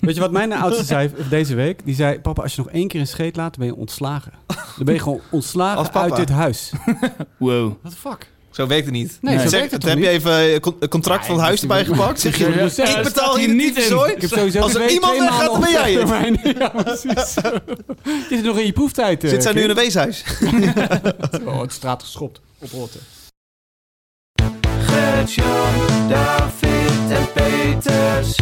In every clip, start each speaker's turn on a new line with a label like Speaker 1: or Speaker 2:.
Speaker 1: Weet je wat mijn oudste zei deze week? Die zei, papa, als je nog één keer een scheet laat, ben je ontslagen. Dan ben je gewoon
Speaker 2: Als
Speaker 1: ontslagen
Speaker 2: papa.
Speaker 1: uit dit huis.
Speaker 3: Wow.
Speaker 1: What the fuck?
Speaker 2: Zo werkt het niet.
Speaker 1: Nee, zo
Speaker 2: Zeg,
Speaker 1: werkt het
Speaker 2: heb
Speaker 1: toch
Speaker 2: je
Speaker 1: niet?
Speaker 2: even een con- een contract van het huis erbij gepakt? Zeg je,
Speaker 1: Ja, ja,
Speaker 2: ik betaal hier niet
Speaker 3: in.
Speaker 2: zooi.
Speaker 1: Ik heb sowieso
Speaker 2: Als er
Speaker 1: twee-
Speaker 2: iemand
Speaker 1: twee
Speaker 2: weggaat,
Speaker 1: maanden
Speaker 2: dan ben jij het.
Speaker 1: opzegtermijn. Ja, precies. Je zit nog in je proeftijd. eh,
Speaker 2: Zit zij nu in een weeshuis?
Speaker 1: Oh, het straat geschopt. Op rotten.
Speaker 4: Gert-Jan, David en Peters.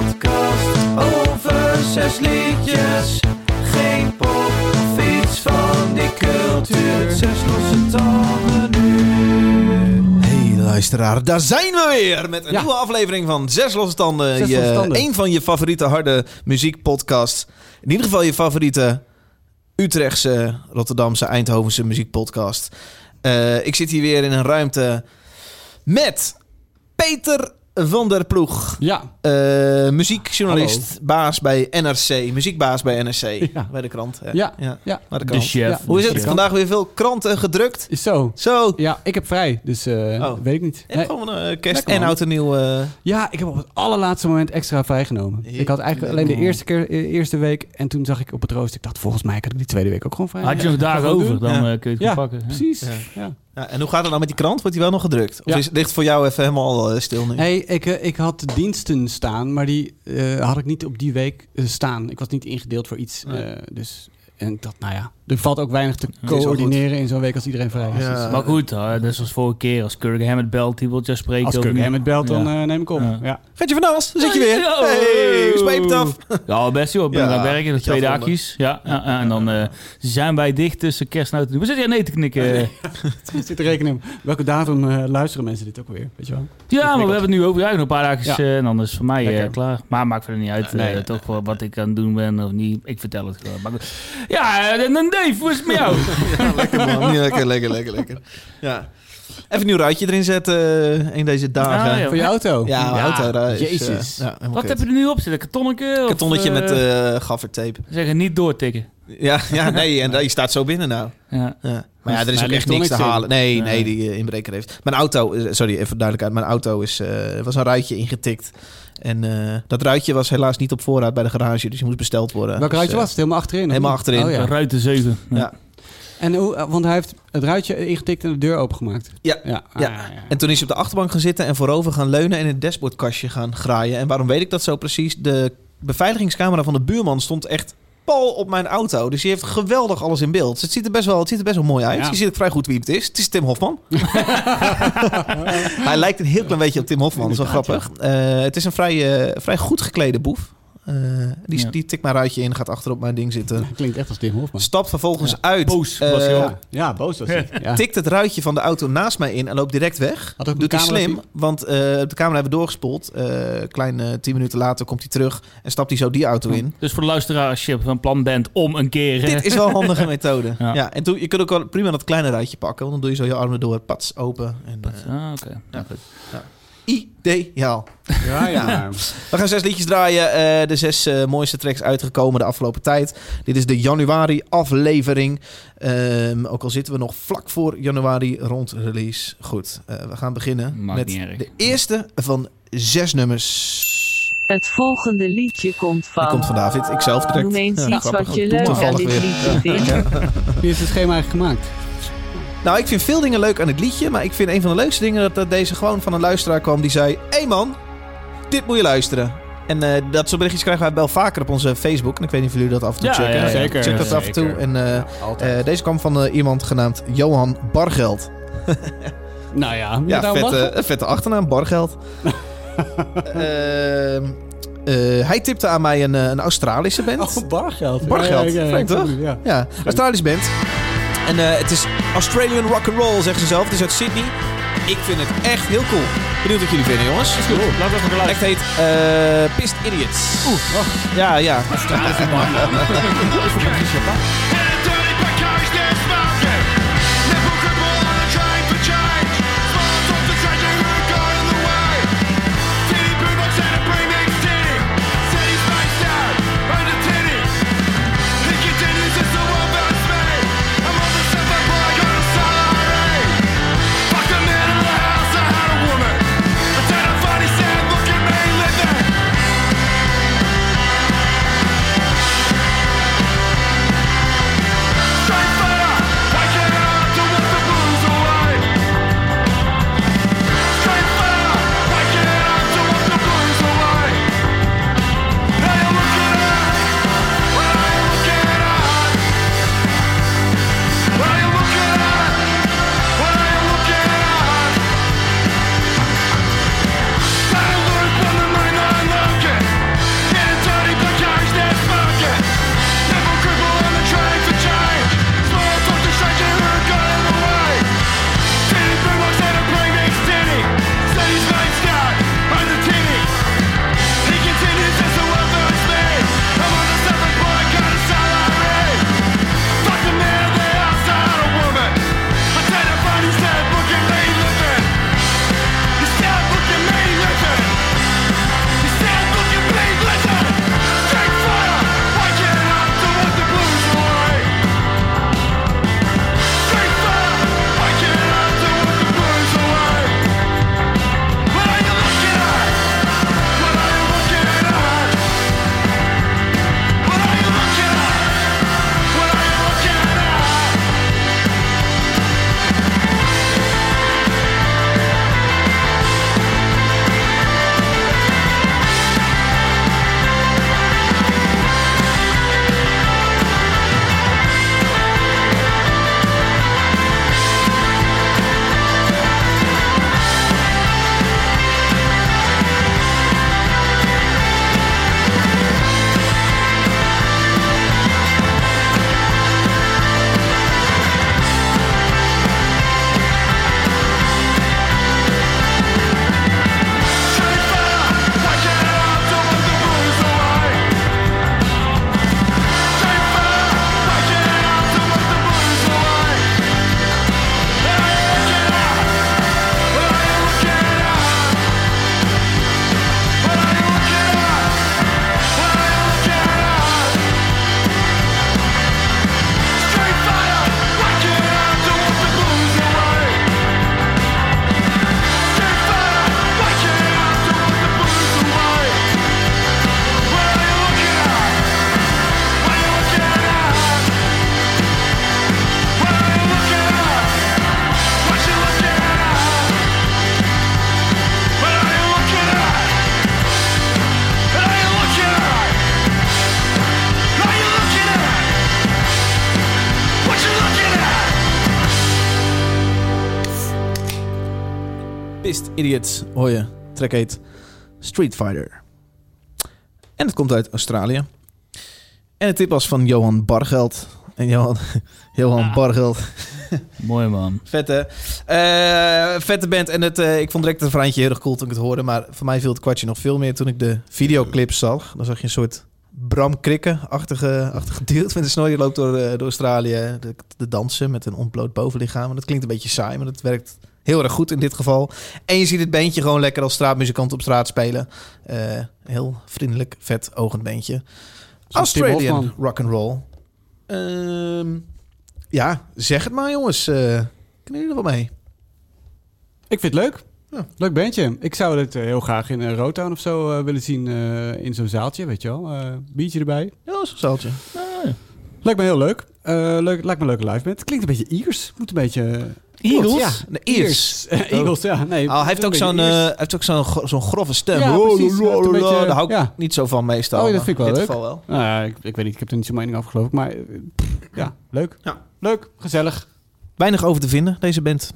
Speaker 4: Podcast over zes liedjes. Geen pop van die cultuur. Zes losse tanden nu.
Speaker 2: Hey luisteraar, daar zijn we weer met een
Speaker 1: Ja.
Speaker 2: nieuwe aflevering van Zes Losse Tanden.
Speaker 1: Zes
Speaker 2: je,
Speaker 1: Losse Tanden.
Speaker 2: Een van je favoriete harde muziekpodcasts. In ieder geval je favoriete Utrechtse, Rotterdamse, Eindhovense muziekpodcast. Eh, ik zit hier weer in een ruimte met Peter van der Ploeg.
Speaker 1: Ja,
Speaker 2: Eh, muziekjournalist, baas bij NRC. Muziekbaas bij NRC.
Speaker 1: Ja.
Speaker 2: Bij de krant. hè?
Speaker 1: Ja.
Speaker 2: ja. de
Speaker 3: De
Speaker 2: krant.
Speaker 3: chef.
Speaker 1: Ja.
Speaker 2: Hoe is het?
Speaker 1: chef.
Speaker 2: Vandaag weer veel kranten gedrukt.
Speaker 1: Is zo.
Speaker 2: Zo.
Speaker 1: Ja, ik heb vrij, dus eh,
Speaker 2: Oh.
Speaker 1: weet ik niet.
Speaker 2: En
Speaker 1: Nee.
Speaker 2: gewoon eh, kerst
Speaker 1: Lekker,
Speaker 2: en oud en nieuw. eh,
Speaker 1: Ja, ik heb op het allerlaatste moment extra vrijgenomen. Ik had eigenlijk alleen de eerste, keer, eh, eerste week en toen zag ik op het rooster. Ik dacht, volgens mij kan ik die tweede week ook gewoon vrij.
Speaker 3: Had je nog dagen over, dan
Speaker 2: Ja.
Speaker 3: eh, kun je het pakken.
Speaker 1: Precies.
Speaker 2: Ja.
Speaker 1: Ja.
Speaker 2: En hoe gaat het nou met die krant? Wordt die wel nog gedrukt? Of
Speaker 1: Ja.
Speaker 2: is, ligt voor jou even helemaal eh, stil nu?
Speaker 1: Hey, ik, eh, ik had diensten staan, maar die eh, had ik niet op die week staan. Ik was niet ingedeeld voor iets.
Speaker 2: Nee.
Speaker 1: dus, en ik dacht, nou ja, er valt ook weinig te coördineren in zo'n week als iedereen vrij is.
Speaker 2: Ja.
Speaker 1: Dus,
Speaker 3: Maar goed, hè, net zoals vorige keer. Als Kirk Hammett belt, die wil je spreken.
Speaker 1: als Kirk Hammett belt, dan
Speaker 3: Ja.
Speaker 1: eh, neem ik op.
Speaker 3: Ja.
Speaker 1: Ja.
Speaker 2: Gaat je van alles? Dan zit je weer.
Speaker 3: Ja.
Speaker 2: Hey, hoe het af?
Speaker 3: Ja, best joh. Ik ben
Speaker 2: Ja,
Speaker 3: aan het werken. De twee dagjes. Ja, ja, ja, en dan eh, zijn wij dicht tussen kerst en oud en nieuw. We zitten hier nee te knikken.
Speaker 1: Ik zit te rekenen. Welke datum eh, luisteren mensen dit ook weer? Weet je wel?
Speaker 3: Ja, maar we hebben het nu over. Ja, nog een paar dagjes
Speaker 1: Ja.
Speaker 3: eh, en dan is het voor mij eh, klaar. Maar maakt verder niet uit.
Speaker 2: Nee,
Speaker 3: eh,
Speaker 2: nee,
Speaker 3: toch wat ik aan het doen ben of niet. Ik vertel het gewoon. Ja, eh, en dan Dave, hoe is het met jou?
Speaker 2: Ja, lekker man. Lekker, lekker, lekker, lekker. Ja. Even een nieuw ruitje erin zetten eh, in deze dagen.
Speaker 3: Ah.
Speaker 1: Voor je auto?
Speaker 2: Ja, mijn auto. daar is, eh,
Speaker 1: Jezus.
Speaker 2: ja, helemaal
Speaker 3: Wat
Speaker 2: kut.
Speaker 3: heb je er nu op zitten? Kartonnetje? of,
Speaker 2: Kartonnetje
Speaker 3: eh,
Speaker 2: met eh gaffertape.
Speaker 3: Zeggen niet doortikken.
Speaker 2: Ja, ja, nee, en die staat zo binnen nou.
Speaker 3: Ja.
Speaker 2: Ja. Maar ja, er is ook echt niks te halen. Nee, nee, die eh, inbreker heeft. Mijn auto, eh, sorry, even duidelijkheid. Mijn auto is, eh, was een ruitje ingetikt. En eh, dat ruitje was helaas niet op voorraad bij de garage, dus je moest besteld worden.
Speaker 1: Welk
Speaker 2: Dus,
Speaker 1: ruitje
Speaker 2: eh,
Speaker 1: was het? Helemaal achterin? of
Speaker 2: helemaal
Speaker 1: niet?
Speaker 2: achterin.
Speaker 1: Oh, ja.
Speaker 3: Ruiten 7.
Speaker 2: Ja.
Speaker 1: En hoe, eh, want hij heeft het ruitje ingetikt en de deur opengemaakt.
Speaker 2: Ja.
Speaker 1: Ja. Ah,
Speaker 2: Ja. En toen is hij op de achterbank gaan zitten en voorover gaan leunen en het dashboardkastje gaan graaien. En waarom weet ik dat zo precies? De beveiligingscamera van de buurman stond echt pal op mijn auto. Dus die heeft geweldig alles in beeld. Dus het ziet er best wel, het ziet er best wel mooi uit.
Speaker 1: Ja.
Speaker 2: Je ziet ook vrij goed wie het is. Het is Tim Hofman. Hij lijkt een heel klein beetje op Tim Hofman. Dat is wel grappig. Eh, het is een vrij, eh, vrij goed geklede boef. Eh, die,
Speaker 3: Ja.
Speaker 2: die tikt mijn ruitje in, gaat achter op mijn ding zitten.
Speaker 1: Klinkt echt als Tim Hofman.
Speaker 2: Stapt vervolgens
Speaker 1: Ja.
Speaker 2: uit.
Speaker 3: Boos
Speaker 2: eh,
Speaker 3: was hij ook.
Speaker 1: Ja, ja, boos was hij. Ja.
Speaker 2: Tikt het ruitje van de auto naast mij in en loopt direct weg.
Speaker 1: Had ook een
Speaker 2: Doet hij slim, want eh, de camera hebben we doorgespoeld. Eh klein eh, tien minuten later komt hij terug en stapt hij zo die auto in.
Speaker 3: Dus voor de luisteraar, als je van plan bent om een keer... eh,
Speaker 2: Dit is wel een handige methode. Ja.
Speaker 3: Ja.
Speaker 2: en toen, je kunt ook wel prima dat kleine ruitje pakken, want dan doe je zo je armen door, pats, open. En, eh,
Speaker 3: Ah, oké. Nou, goed.
Speaker 2: Ideaal.
Speaker 1: Ja, ja.
Speaker 2: We gaan zes liedjes draaien. eh, de zes eh, mooiste tracks uitgekomen de afgelopen tijd. Dit is de januari aflevering. Ehm, ook al zitten we nog vlak voor januari rond release. Goed, eh, we gaan beginnen met de eerste van zes nummers.
Speaker 5: Het volgende liedje komt van.
Speaker 2: Die komt van David. Ik zelf direct.
Speaker 5: Noem eens
Speaker 2: Ja,
Speaker 5: iets
Speaker 2: grappig.
Speaker 5: wat je leuk aan
Speaker 2: Toevallig
Speaker 5: dit
Speaker 2: weer.
Speaker 5: liedje vindt.
Speaker 1: Wie heeft het schema eigenlijk gemaakt?
Speaker 2: Nou, ik vind veel dingen leuk aan het liedje. Maar ik vind een van de leukste dingen dat, dat deze gewoon van een luisteraar kwam. Die zei, hé hey man, dit moet je luisteren. En eh, dat soort berichtjes krijgen wij wel vaker op onze Facebook. En ik weet niet of jullie dat af en toe
Speaker 3: Ja,
Speaker 2: checken.
Speaker 3: ja,
Speaker 1: zeker.
Speaker 2: Check dat af en toe. En eh, eh, deze kwam van iemand genaamd Johan Bargeld.
Speaker 1: nou ja,
Speaker 2: Ja,
Speaker 1: nou
Speaker 2: vette, vette achternaam, Bargeld. Ehm, eh, hij tipte aan mij een, een Australische band.
Speaker 1: Oh, bargeld.
Speaker 2: Bargeld,
Speaker 1: Ja, ja, ja,
Speaker 2: toch?
Speaker 1: Ja.
Speaker 2: Ja, Australisch band. En eh, het is Australian rock and roll, zegt ze zelf. Het is uit Sydney. Ik vind het echt heel cool. Benieuwd wat jullie vinden, jongens.
Speaker 3: Laten we even
Speaker 2: Het
Speaker 3: geluisteren.
Speaker 2: heet eh Pissed Idiots. Oeh, ja, ja.
Speaker 4: Look
Speaker 2: Idiots hoor je. Track heet Street Fighter. En het komt uit Australië. En de tip was van Johan Bargeld. En Johan, Johan
Speaker 3: Ah.
Speaker 2: Bargeld,
Speaker 3: Mooi man.
Speaker 2: vette, eh, vette band. En het, eh, ik vond direct het verhaantje heel erg cool toen ik het hoorde. Maar voor mij viel het kwartje nog veel meer toen ik de videoclips zag. Dan zag je een soort Bram Krikke-achtige achtige dude met een snor. Die loopt door, eh, door Australië de, de dansen met een ontbloot bovenlichaam. En dat klinkt een beetje saai, maar dat werkt heel erg goed in dit geval. En je ziet het bandje gewoon lekker als straatmuzikant op straat spelen. Eh, heel vriendelijk, vet, ogend.
Speaker 1: Zo'n Tim
Speaker 2: Australian rock and roll. Ehm, ja, zeg het maar jongens. Eh kunnen jullie er wel mee?
Speaker 1: Ik vind het leuk.
Speaker 2: Ja.
Speaker 1: Leuk bandje. Ik zou het eh, heel graag in uh, Rotown of zo willen zien in zo'n zaaltje, weet je wel. Biertje erbij.
Speaker 2: Ja, een zaaltje.
Speaker 1: Lijkt me heel leuk. Leuk lijkt me een leuke live band. Het klinkt een beetje Iers. Moet een beetje...
Speaker 2: Eagles?
Speaker 1: Ja,
Speaker 2: de Ears.
Speaker 1: Ears. Eagles, ja. Nee,
Speaker 2: Oh, hij heeft ook zo'n eh, heeft ook zo'n zo'n grove stem.
Speaker 1: Ja,
Speaker 2: Oh,
Speaker 1: precies. Beetje-
Speaker 2: Daar hou ik
Speaker 1: ja.
Speaker 2: niet zo van meestal.
Speaker 1: Oh, ja, dat
Speaker 2: maar
Speaker 1: vind ik wel
Speaker 2: in dit
Speaker 1: leuk.
Speaker 2: geval wel.
Speaker 1: Nou ja, ik, ik weet niet. Ik heb er niet zo'n mening over geloof ik. Maar eh, pff, ja, leuk.
Speaker 2: Ja.
Speaker 1: Leuk. Gezellig.
Speaker 2: Weinig over te vinden, deze band.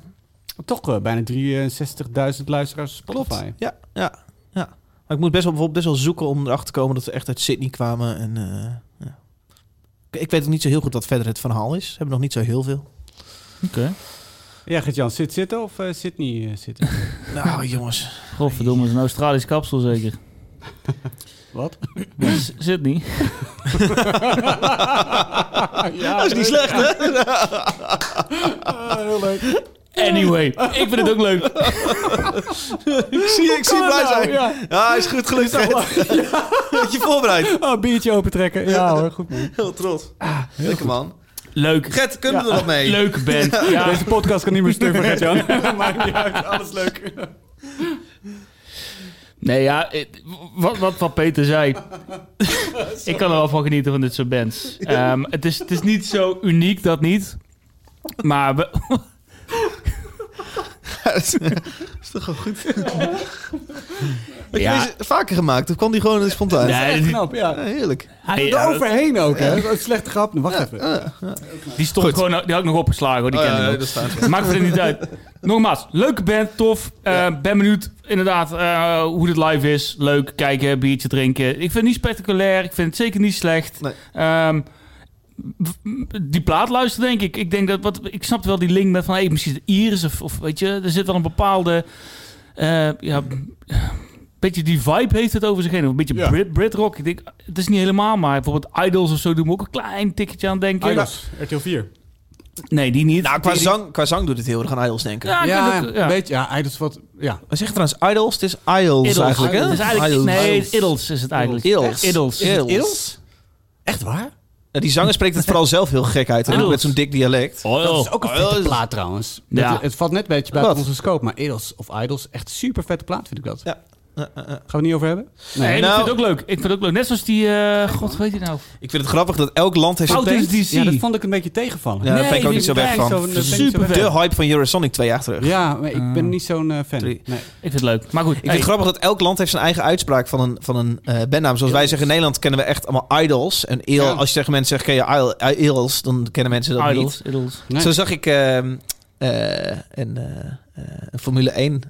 Speaker 1: Toch eh, bijna 63.000 luisteraars op Spotify.
Speaker 2: Ja, ja, ja. Maar ik moet best wel, bijvoorbeeld best wel zoeken om erachter te komen dat ze echt uit Sydney kwamen. En, eh, ja. Ik- Ik weet ook niet zo heel goed wat verder het verhaal is. Ze hebben nog niet zo heel veel.
Speaker 3: Oké.
Speaker 1: Ja, Gert-Jan, zit zitten of eh, zit niet eh, zitten?
Speaker 2: Nou, jongens.
Speaker 3: Godverdomme, is een Australisch kapsel zeker.
Speaker 1: Wat?
Speaker 3: Ja, zit niet.
Speaker 1: ja,
Speaker 2: Dat is niet slecht, hè?
Speaker 1: Ah, heel leuk.
Speaker 3: Anyway, ik vind het ook leuk.
Speaker 2: ik zie, ik zie blij zijn.
Speaker 1: Ja.
Speaker 2: Ja, hij is goed gelukt. Had je voorbereid.
Speaker 1: Oh, biertje opentrekken. Ja hoor, goed man.
Speaker 2: Heel trots. Lekker man.
Speaker 3: Leuk.
Speaker 2: Gert, kunnen we er nog mee?
Speaker 3: Leuke band. Ja.
Speaker 1: Deze podcast kan niet meer stuk voor Gert-Jan. Maakt niet uit, alles leuk.
Speaker 3: Nee, ja, wat, wat, wat Peter zei. ik kan er wel van genieten van dit soort bands. Ehm, het, is, het is niet zo uniek, dat niet. Maar we,
Speaker 2: is is toch wel goed? Heb
Speaker 3: Ja.
Speaker 2: vaker gemaakt? Of kwam die gewoon spontaan?
Speaker 3: Nee,
Speaker 1: Echt
Speaker 3: die,
Speaker 1: knap, ja.
Speaker 2: Ja, heerlijk.
Speaker 3: hij,
Speaker 1: Er overheen ook, hè? Slechte grap. Wacht even.
Speaker 3: die stond
Speaker 2: Goed.
Speaker 3: gewoon, die had ik nog opgeslagen hoor, die
Speaker 2: Oh,
Speaker 3: ken
Speaker 2: ja,
Speaker 3: ik
Speaker 2: dat.
Speaker 3: Maakt verder niet uit. Nogmaals, leuke band, tof. Eh. Ben benieuwd inderdaad eh, hoe dit live is. Leuk, kijken, biertje drinken. Ik vind het niet spectaculair. Ik vind het zeker niet slecht.
Speaker 2: Nee.
Speaker 3: Ehm, die plaat luisteren, denk ik. Ik denk dat wat ik snapte wel die link met van hey, misschien de Iris of, of weet je, er zit wel een bepaalde eh, ja, beetje die vibe heeft het over zich heen. Of Een beetje
Speaker 1: Ja.
Speaker 3: Brit, Brit rock. Ik denk, het is niet helemaal, maar bijvoorbeeld Idols of zo doen we ook een klein tikketje aan denken.
Speaker 1: Idols, RTL 4.
Speaker 3: Nee, die niet.
Speaker 2: Nou, qua
Speaker 3: Die-
Speaker 2: zang, qua zang doet het heel erg aan Idols denken.
Speaker 3: Ja, ik
Speaker 1: Ja,
Speaker 3: ook- ja.
Speaker 1: beetje. Ja, Idols wat... Ja.
Speaker 2: We zeggen trouwens Idols, het is Idols
Speaker 3: Idols.
Speaker 2: eigenlijk, hè?
Speaker 3: Het is eigenlijk,
Speaker 2: Idols.
Speaker 3: nee,
Speaker 1: Idols.
Speaker 3: Idols is het eigenlijk.
Speaker 2: Idols.
Speaker 3: Idols.
Speaker 2: Idols.
Speaker 1: Echt waar?
Speaker 2: Ja, die zanger spreekt het vooral zelf heel gek uit. hè?
Speaker 3: Idols.
Speaker 2: Met zo'n dik dialect.
Speaker 3: Oh,
Speaker 1: Dat is ook een
Speaker 2: Oh,
Speaker 1: vette plaat trouwens.
Speaker 3: Ja.
Speaker 1: Het valt net een beetje buiten onze scope, maar Idols of Idols, echt super vette plaat vind ik dat.
Speaker 2: Ja. Uh, uh, uh.
Speaker 1: Gaan we het niet over hebben?
Speaker 3: Nee, ik
Speaker 2: Nou-
Speaker 3: vind het ook leuk. Ik vind het ook leuk. Net zoals die, eh, god, weet je nou?
Speaker 2: Ik vind het grappig dat elk land heeft zijn band.
Speaker 3: DC.
Speaker 1: Ja, dat vond ik een beetje tegenvallen.
Speaker 2: Ja, daar ben ik ook niet zo weg
Speaker 1: nee,
Speaker 2: van.
Speaker 1: zo- ik niet zo
Speaker 3: Super
Speaker 1: weg
Speaker 2: De hype van Eurosonic twee jaar terug.
Speaker 1: Ja, maar ik ben
Speaker 3: Ah.
Speaker 1: niet zo'n eh, fan. Nee.
Speaker 3: Ik vind het leuk. Maar goed.
Speaker 2: Ik vind het grappig dat elk land heeft zijn eigen uitspraak van een, van een eh bandnaam. Zoals wij zeggen in Nederland kennen we echt allemaal idols. En il,
Speaker 1: Ja.
Speaker 2: als je tegen mensen zegt, ken je idol- idols, dan kennen mensen dat
Speaker 3: Idols. Idols.
Speaker 1: Nee.
Speaker 2: Zo zag ik ehm, eh, een, eh, eh, een Formule 1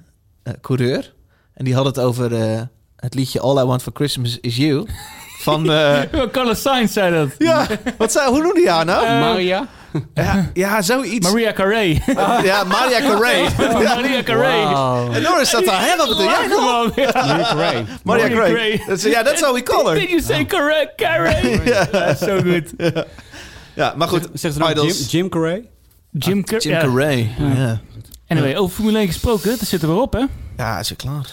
Speaker 2: eh, coureur. En die had het over eh, het liedje All I Want For Christmas Is You. Van, eh,
Speaker 3: Ja, Carlos Sainz zei dat.
Speaker 2: ja, wat zei, hoe noemde hij haar nou?
Speaker 3: Eh,
Speaker 1: Maria?
Speaker 2: ja, ja, zoiets.
Speaker 3: Maria Carey.
Speaker 2: Ja, Maria Carey.
Speaker 3: Maria Carey.
Speaker 1: Wow.
Speaker 2: En Norris zat daar, wat bedoel jij nou?
Speaker 3: Gewoon, ja.
Speaker 1: Maria Carey.
Speaker 2: Maria Carey.
Speaker 3: Carey.
Speaker 2: Dat is- Ja, that's how we call her.
Speaker 3: Did you say correct, Carey? Ja, zo goed.
Speaker 2: Ja, maar goed.
Speaker 1: Zeggen ze. Jim, Jim Carrey?
Speaker 3: Jim Carrey.
Speaker 2: Jim
Speaker 3: ja.
Speaker 2: Carrey. Ja.
Speaker 3: Anyway, over Formule 1 gesproken. Dat zit er weer op, hè?
Speaker 2: ja, is er klaar.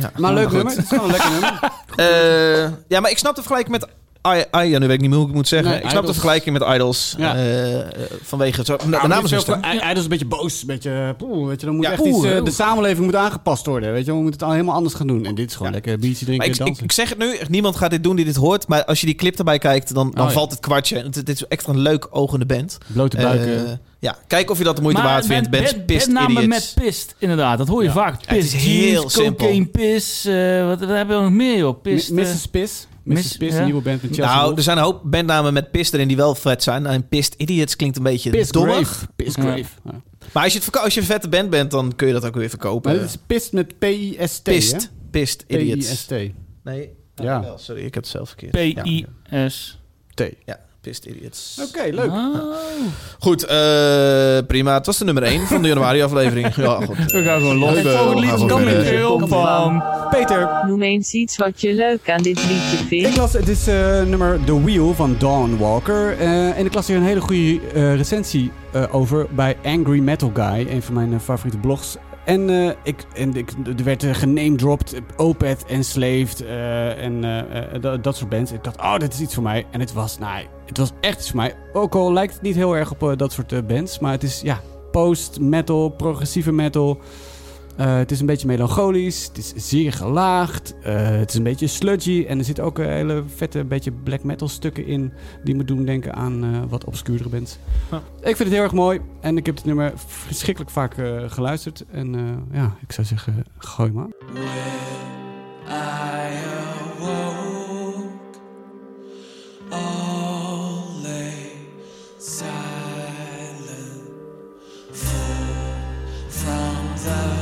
Speaker 2: Ja.
Speaker 1: Maar leuk
Speaker 2: goed.
Speaker 1: nummer. Het is gewoon een lekker nummer.
Speaker 2: Eh, ja, maar ik snap de vergelijking met... I, I, ja, nu weet ik niet meer hoe ik het moet zeggen.
Speaker 1: Nee,
Speaker 2: ik snap
Speaker 1: Idols.
Speaker 2: de vergelijking met Idols.
Speaker 1: Ja.
Speaker 2: eh, eh, vanwege zo, de
Speaker 1: Nou,
Speaker 2: naam
Speaker 1: dit
Speaker 2: is
Speaker 1: Hij hij is een beetje boos. Een beetje, poeh, weet je, dan moet
Speaker 2: Ja,
Speaker 1: echt
Speaker 2: poeh,
Speaker 1: iets, eh, de samenleving moet aangepast worden. Weet je, we moeten het al helemaal anders gaan doen. En dit is gewoon lekker biertje drinken
Speaker 2: ik,
Speaker 1: en
Speaker 2: ik,
Speaker 1: dansen.
Speaker 2: ik zeg het nu, echt niemand gaat dit doen die dit hoort. Maar als je die clip erbij kijkt, dan, dan
Speaker 1: Oh, ja.
Speaker 2: valt het kwartje. Het, het is echt een leuk ogende band.
Speaker 1: Blote buiken.
Speaker 2: Eh, ja, kijk of je dat de moeite waard vindt.
Speaker 3: met,
Speaker 2: Bands
Speaker 3: met,
Speaker 2: Pissed
Speaker 3: met name
Speaker 2: Idiots.
Speaker 3: met pist, inderdaad. Dat hoor je
Speaker 1: Ja.
Speaker 3: vaak.
Speaker 2: Ja, het
Speaker 3: Pist,
Speaker 2: is heel
Speaker 3: jeans,
Speaker 2: simpel.
Speaker 3: cocaine, pis. eh, wat, wat hebben we nog meer, joh? Pist,
Speaker 1: Mi-
Speaker 3: eh,
Speaker 1: Mrs. Piss.
Speaker 3: Miss-
Speaker 1: Mrs. Piss,
Speaker 3: ja.
Speaker 1: een nieuwe band met Chelsea
Speaker 2: Nou,
Speaker 1: Wolf.
Speaker 2: er zijn een hoop bandnamen met Piss erin die wel vet zijn. En Pissed Idiots klinkt een beetje
Speaker 1: Piss
Speaker 2: dommig.
Speaker 3: Ja.
Speaker 1: Grave. Ja.
Speaker 2: Maar als je, het als je een vette band bent, dan kun je dat ook weer verkopen.
Speaker 1: Maar het is pist met P-I-S-T, hè?
Speaker 2: Pist. Pist, idiots.
Speaker 1: P-I-S-T.
Speaker 2: Nee,
Speaker 1: Ja.
Speaker 2: sorry, ik heb het zelf verkeerd. Ja,
Speaker 3: P-I-S.
Speaker 1: T.
Speaker 2: ja, pist, idiots.
Speaker 1: Oké, leuk.
Speaker 3: Oh.
Speaker 2: Goed, eh, prima. Het was de nummer 1 van de januari-aflevering. ja, goed.
Speaker 3: We gaan gewoon los.
Speaker 2: Leuk,
Speaker 3: Het volgende lied
Speaker 2: gaan
Speaker 3: is
Speaker 2: we
Speaker 3: Coming
Speaker 2: verder.
Speaker 3: Girl van...
Speaker 1: Peter,
Speaker 5: Noem eens iets wat je leuk aan dit liedje
Speaker 1: ik
Speaker 5: vindt.
Speaker 1: las, het is eh, nummer The Wheel van Dawn Walker. Eh, en ik las hier een hele goede eh, recensie eh, over bij Angry Metal Guy, een van mijn favoriete blogs. En, eh, ik, en ik, er werd uh, genamedropped, Opeth, Enslaved eh en eh, eh, dat, dat soort bands. Ik dacht, oh, dit is iets voor mij. En het was, nou, het was echt iets voor mij. Ook al lijkt het niet heel erg op eh, dat soort eh, bands, maar het is, ja, post-metal, progressieve metal. Eh, het is een beetje melancholisch. Het is zeer gelaagd. Eh, het is een beetje sludgy. En er zitten ook eh, hele vette, beetje black metal stukken in. Die me doen denken aan eh, wat obscuurdere bands.
Speaker 3: Ja.
Speaker 1: Ik vind het heel erg mooi. En ik heb dit nummer verschrikkelijk vaak eh, geluisterd. En eh, ja, ik zou zeggen, gooi maar.
Speaker 4: I awoke, all lay silent, full from the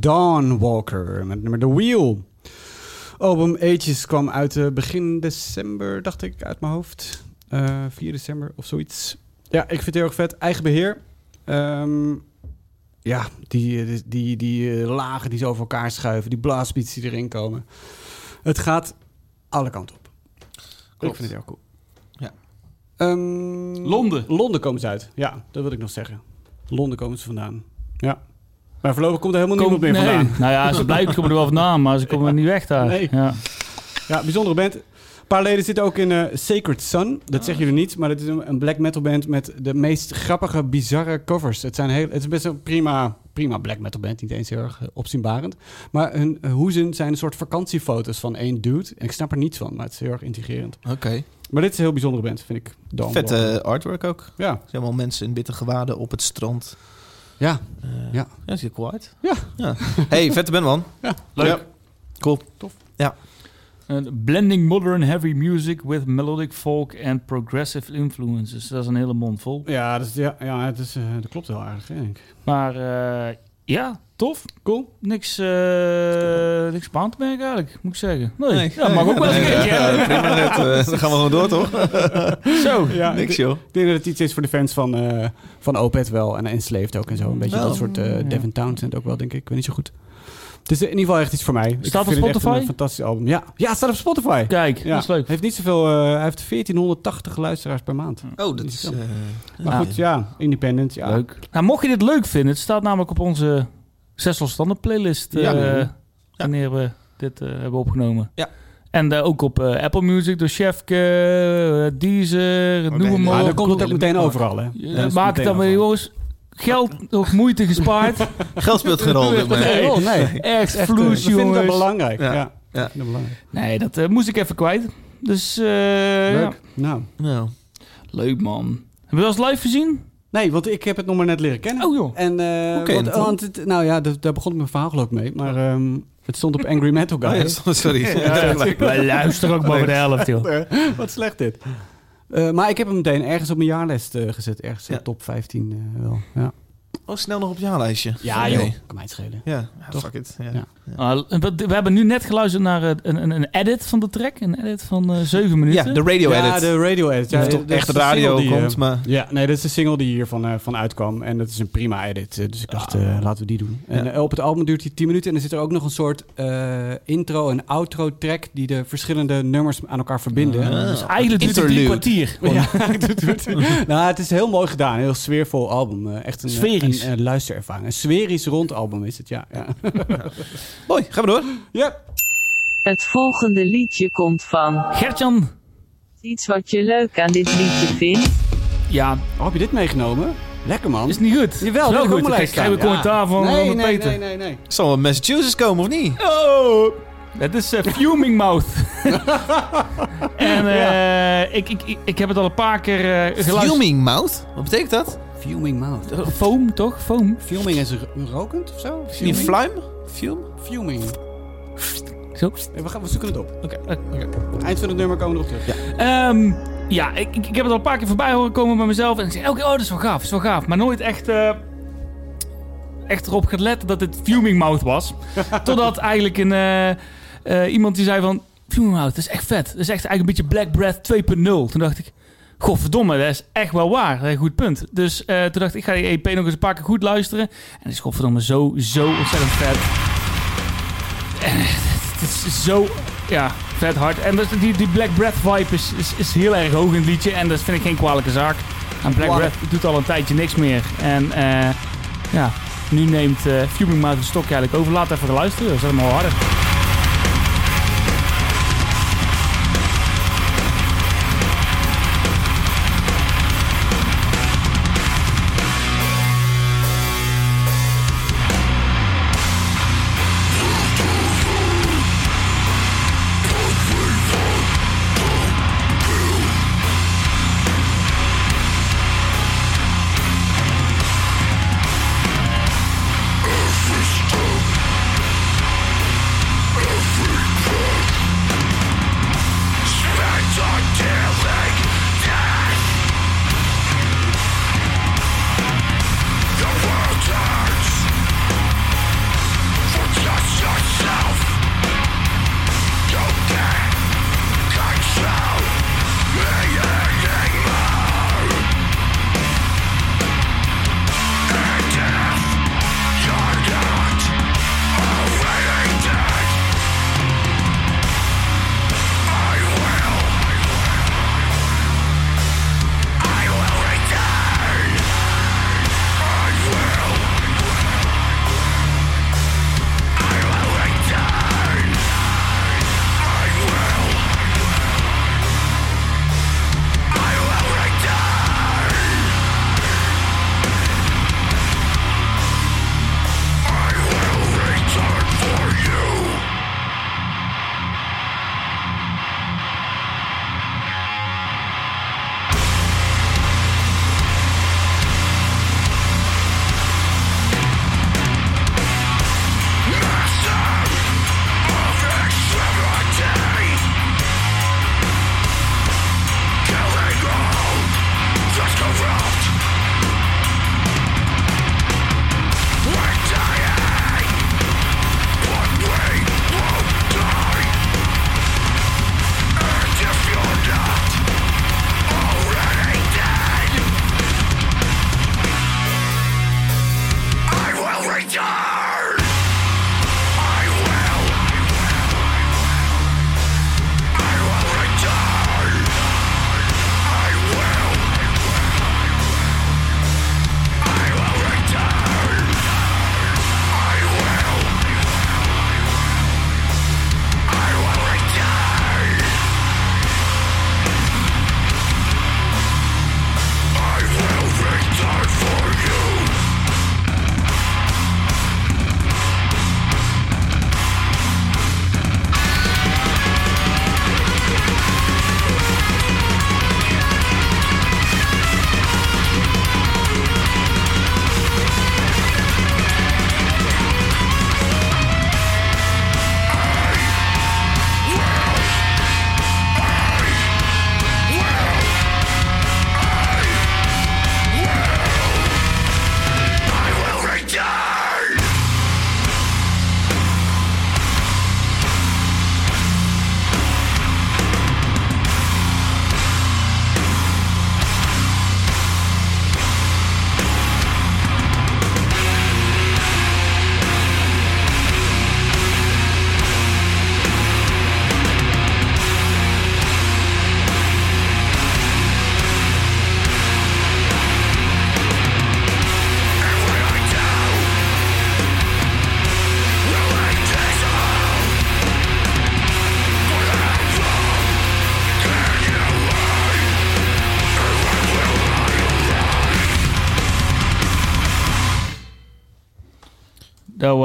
Speaker 1: Dawn Walker met nummer The Wheel. Album Ages kwam uit eh, begin december, dacht ik, uit mijn hoofd. Eh 4 december of zoiets. Ja, ik vind het heel erg vet. Eigen beheer. Ehm, ja, die, die, die, die eh, lagen die zo over elkaar schuiven. Die blastbeats die erin komen. Het gaat alle kanten op.
Speaker 2: Klopt.
Speaker 1: Ik vind het heel cool.
Speaker 2: Ja.
Speaker 1: Ehm,
Speaker 3: Londen.
Speaker 1: Londen komen ze uit. Ja, dat wil ik nog zeggen. Londen komen ze vandaan. Ja. Maar voorlopig komt er helemaal niemand meer
Speaker 3: nee.
Speaker 1: vandaan.
Speaker 3: Nou ja, ze blijven komen er wel vandaan, maar ze komen er niet weg daar.
Speaker 1: Nee.
Speaker 3: Ja.
Speaker 1: Ja, bijzondere band. Een paar leden zitten ook in eh, Sacred Sun. Dat zeggen jullie niet, maar het is een, een black metal band met de meest grappige, bizarre covers. Het, zijn heel, het is best een prima, prima black metal band, niet eens heel erg opzienbarend. Maar hun hoezen zijn een soort vakantiefoto's van één dude. En ik snap er niets van, maar het is heel erg intrigerend.
Speaker 2: Oké.
Speaker 1: Maar dit is een heel bijzondere band, vind ik.
Speaker 2: Vette artwork ook.
Speaker 1: Ja,
Speaker 2: Er zijn allemaal mensen in witte gewaden op het strand.
Speaker 1: Ja.
Speaker 2: Eh,
Speaker 1: Ja.
Speaker 2: Ja, ziet er cool uit.
Speaker 1: Ja.
Speaker 2: ja. hey, vette band man.
Speaker 3: Leuk.
Speaker 2: Ja. Cool.
Speaker 3: Uh, blending modern heavy music with melodic folk and progressive influences. Dat is een hele mond vol.
Speaker 1: Ja, dat, is, ja, ja het is, eh, dat klopt heel aardig, denk ik.
Speaker 3: Maar eh, ja, tof.
Speaker 1: Cool.
Speaker 3: Niks, eh niks aan te merken eigenlijk, moet ik zeggen. Nee,
Speaker 2: Nee.
Speaker 3: ja, mag ook wel eens een
Speaker 2: Nee,
Speaker 3: keertje.
Speaker 2: ja, prima net. eh, dan gaan we gewoon door, toch?
Speaker 3: Zo.
Speaker 1: Ja,
Speaker 2: Niks,
Speaker 1: ik,
Speaker 2: joh.
Speaker 1: ik denk dat het iets is voor de fans van, eh van Opeth wel. En Enslaved ook en zo. Een beetje
Speaker 2: Wel.
Speaker 1: dat soort... eh
Speaker 3: Ja.
Speaker 1: Devin Townsend ook wel, denk ik. Ik weet niet zo goed. Het is in ieder geval echt iets voor mij.
Speaker 3: Staat op Spotify?
Speaker 1: een fantastisch album. Ja, ja het staat op Spotify.
Speaker 3: Kijk,
Speaker 1: Ja.
Speaker 3: dat is leuk.
Speaker 1: Hij heeft niet zoveel... eh, hij heeft 1480 luisteraars per maand.
Speaker 2: Oh, dat is... eh,
Speaker 1: Maar
Speaker 3: Ja.
Speaker 1: goed, ja. Independent, ja.
Speaker 3: Leuk. Nou, mocht je dit leuk vinden, het staat namelijk op onze zes losstanden playlist.
Speaker 1: Ja,
Speaker 3: eh,
Speaker 1: man.
Speaker 3: wanneer we dit eh, hebben opgenomen.
Speaker 2: Ja.
Speaker 3: En eh, ook op eh, Apple Music, door Chefke, uh, Deezer, noem
Speaker 1: Maar
Speaker 3: maar
Speaker 1: dan
Speaker 3: op.
Speaker 1: komt het ook meteen overal, hè.
Speaker 3: Ja, maak het dan
Speaker 1: overal.
Speaker 3: jongens. Geld, nog moeite gespaard.
Speaker 2: Geld speelt geen rol.
Speaker 1: Nee, oh, nee.
Speaker 3: Erg
Speaker 1: Echt, eh,
Speaker 3: vloes,
Speaker 1: we vinden dat
Speaker 3: jongens.
Speaker 1: belangrijk. Ja.
Speaker 2: Ja.
Speaker 1: ja.
Speaker 2: Ja.
Speaker 1: ik vind dat belangrijk.
Speaker 3: Nee, dat eh, moest ik even kwijt. Dus eh, ja.
Speaker 1: Leuk. Nou.
Speaker 2: Nou,
Speaker 3: leuk man. Hebben we wel eens live gezien?
Speaker 1: Nee, want ik heb het nog maar net leren kennen.
Speaker 3: Oh joh.
Speaker 1: En, eh,
Speaker 2: je
Speaker 1: want,
Speaker 2: het-
Speaker 1: nou ja, dat- daar begon mijn verhaal geloof ik mee. Maar ehm, het stond op Angry Metal
Speaker 2: oh, ja,
Speaker 1: Guys.
Speaker 2: sorry.
Speaker 3: Wij luisteren ook boven de helft, joh.
Speaker 1: Wat slecht dit. Eh, maar ik heb hem meteen ergens op mijn jaarlijst eh, gezet. Ergens in
Speaker 2: Ja.
Speaker 1: top 15 eh, wel. Ja,
Speaker 2: Oh, snel nog op je jaarlijstje.
Speaker 1: ja joh. Kan mij het schelen.
Speaker 2: Ja, ja
Speaker 1: Toch?
Speaker 2: fuck it. Ja.
Speaker 1: Ja.
Speaker 3: Ah, we we hebben nu net geluisterd naar eh, een, een, een edit van de track. Een edit van eh 7
Speaker 2: Ja,
Speaker 3: minuten.
Speaker 2: de radio
Speaker 1: ja,
Speaker 2: edit.
Speaker 1: de radio edit. Ja,
Speaker 2: toch echt
Speaker 1: de
Speaker 2: radio
Speaker 1: die,
Speaker 2: komt,
Speaker 1: eh,
Speaker 2: maar...
Speaker 1: Ja, nee, dat is de single die hiervan van, van uitkwam. En dat is een prima edit. eh, Dus ik dacht,
Speaker 2: Ah.
Speaker 1: eh, laten we die doen. En
Speaker 2: Ja.
Speaker 1: eh, op het album duurt hij 10 minuten. En er zit er ook nog een soort eh, intro- en outro-track... die de verschillende nummers aan elkaar verbinden.
Speaker 2: Ah.
Speaker 3: Dus eigenlijk duurt het drie kwartier.
Speaker 1: Ja, het. nou, het is heel mooi gedaan. Een heel sfeervol album. Eh, echt een,
Speaker 3: Sferisch.
Speaker 1: Een, een luisterervaring. Een sferisch rond album is het, ja. Ja.
Speaker 2: Mooi, gaan we door.
Speaker 1: ja.
Speaker 5: Het volgende liedje komt van.
Speaker 3: Gertjan.
Speaker 5: Iets wat je leuk aan dit liedje vindt.
Speaker 3: Ja,
Speaker 1: Oh, heb je dit meegenomen? Lekker, man.
Speaker 3: is niet goed.
Speaker 1: Jawel,
Speaker 3: wel goed. Ik krijg een commentaar van,
Speaker 1: nee,
Speaker 3: van
Speaker 1: nee,
Speaker 3: Peter.
Speaker 1: nee, nee, nee.
Speaker 2: Zal wel Massachusetts komen, of niet?
Speaker 3: Oh, het is eh, Fuming Mouth. en eh, ik, ik, ik, ik heb het al een paar keer eh, geluisterd.
Speaker 2: Fuming mouth? Wat betekent dat?
Speaker 1: Fuming mouth.
Speaker 3: Eh, Foam, toch? Foam.
Speaker 1: Fuming is ro- rokend of zo?
Speaker 2: Het niet fluim? Fume?
Speaker 1: Fuming.
Speaker 3: Zo.
Speaker 1: Eh, We, gaan, we zoeken het op.
Speaker 2: Oké.
Speaker 1: Eind van het nummer komen we erop terug.
Speaker 3: Ehm, ja, ik, ik, heb het al een paar keer voorbij horen komen bij mezelf. En ik zeg, oké, oh, dat is wel gaaf, dat is wel gaaf. Maar nooit echt, eh, echt erop gelet dat het Fuming Mouth was. Totdat eigenlijk een, eh, eh, iemand die zei van... Fuming Mouth, dat is echt vet. Dat is echt eigenlijk een beetje Black Breath 2.0. Toen dacht ik... Godverdomme, dat is echt wel waar. Een goed punt. Dus eh, toen dacht ik, ik ga die EP nog eens een paar keer goed luisteren. En het is godverdomme zo, zo ontzettend vet. En het is zo, ja, vet hard. En dus die, die Black Breath vibe is, is, is heel erg hoog in het liedje. En dat vind ik geen kwalijke zaak. En Black. Breath doet al een tijdje niks meer. En eh, ja, nu neemt eh Fuming een stokje eigenlijk over. Laat even luisteren, zet hem al harder.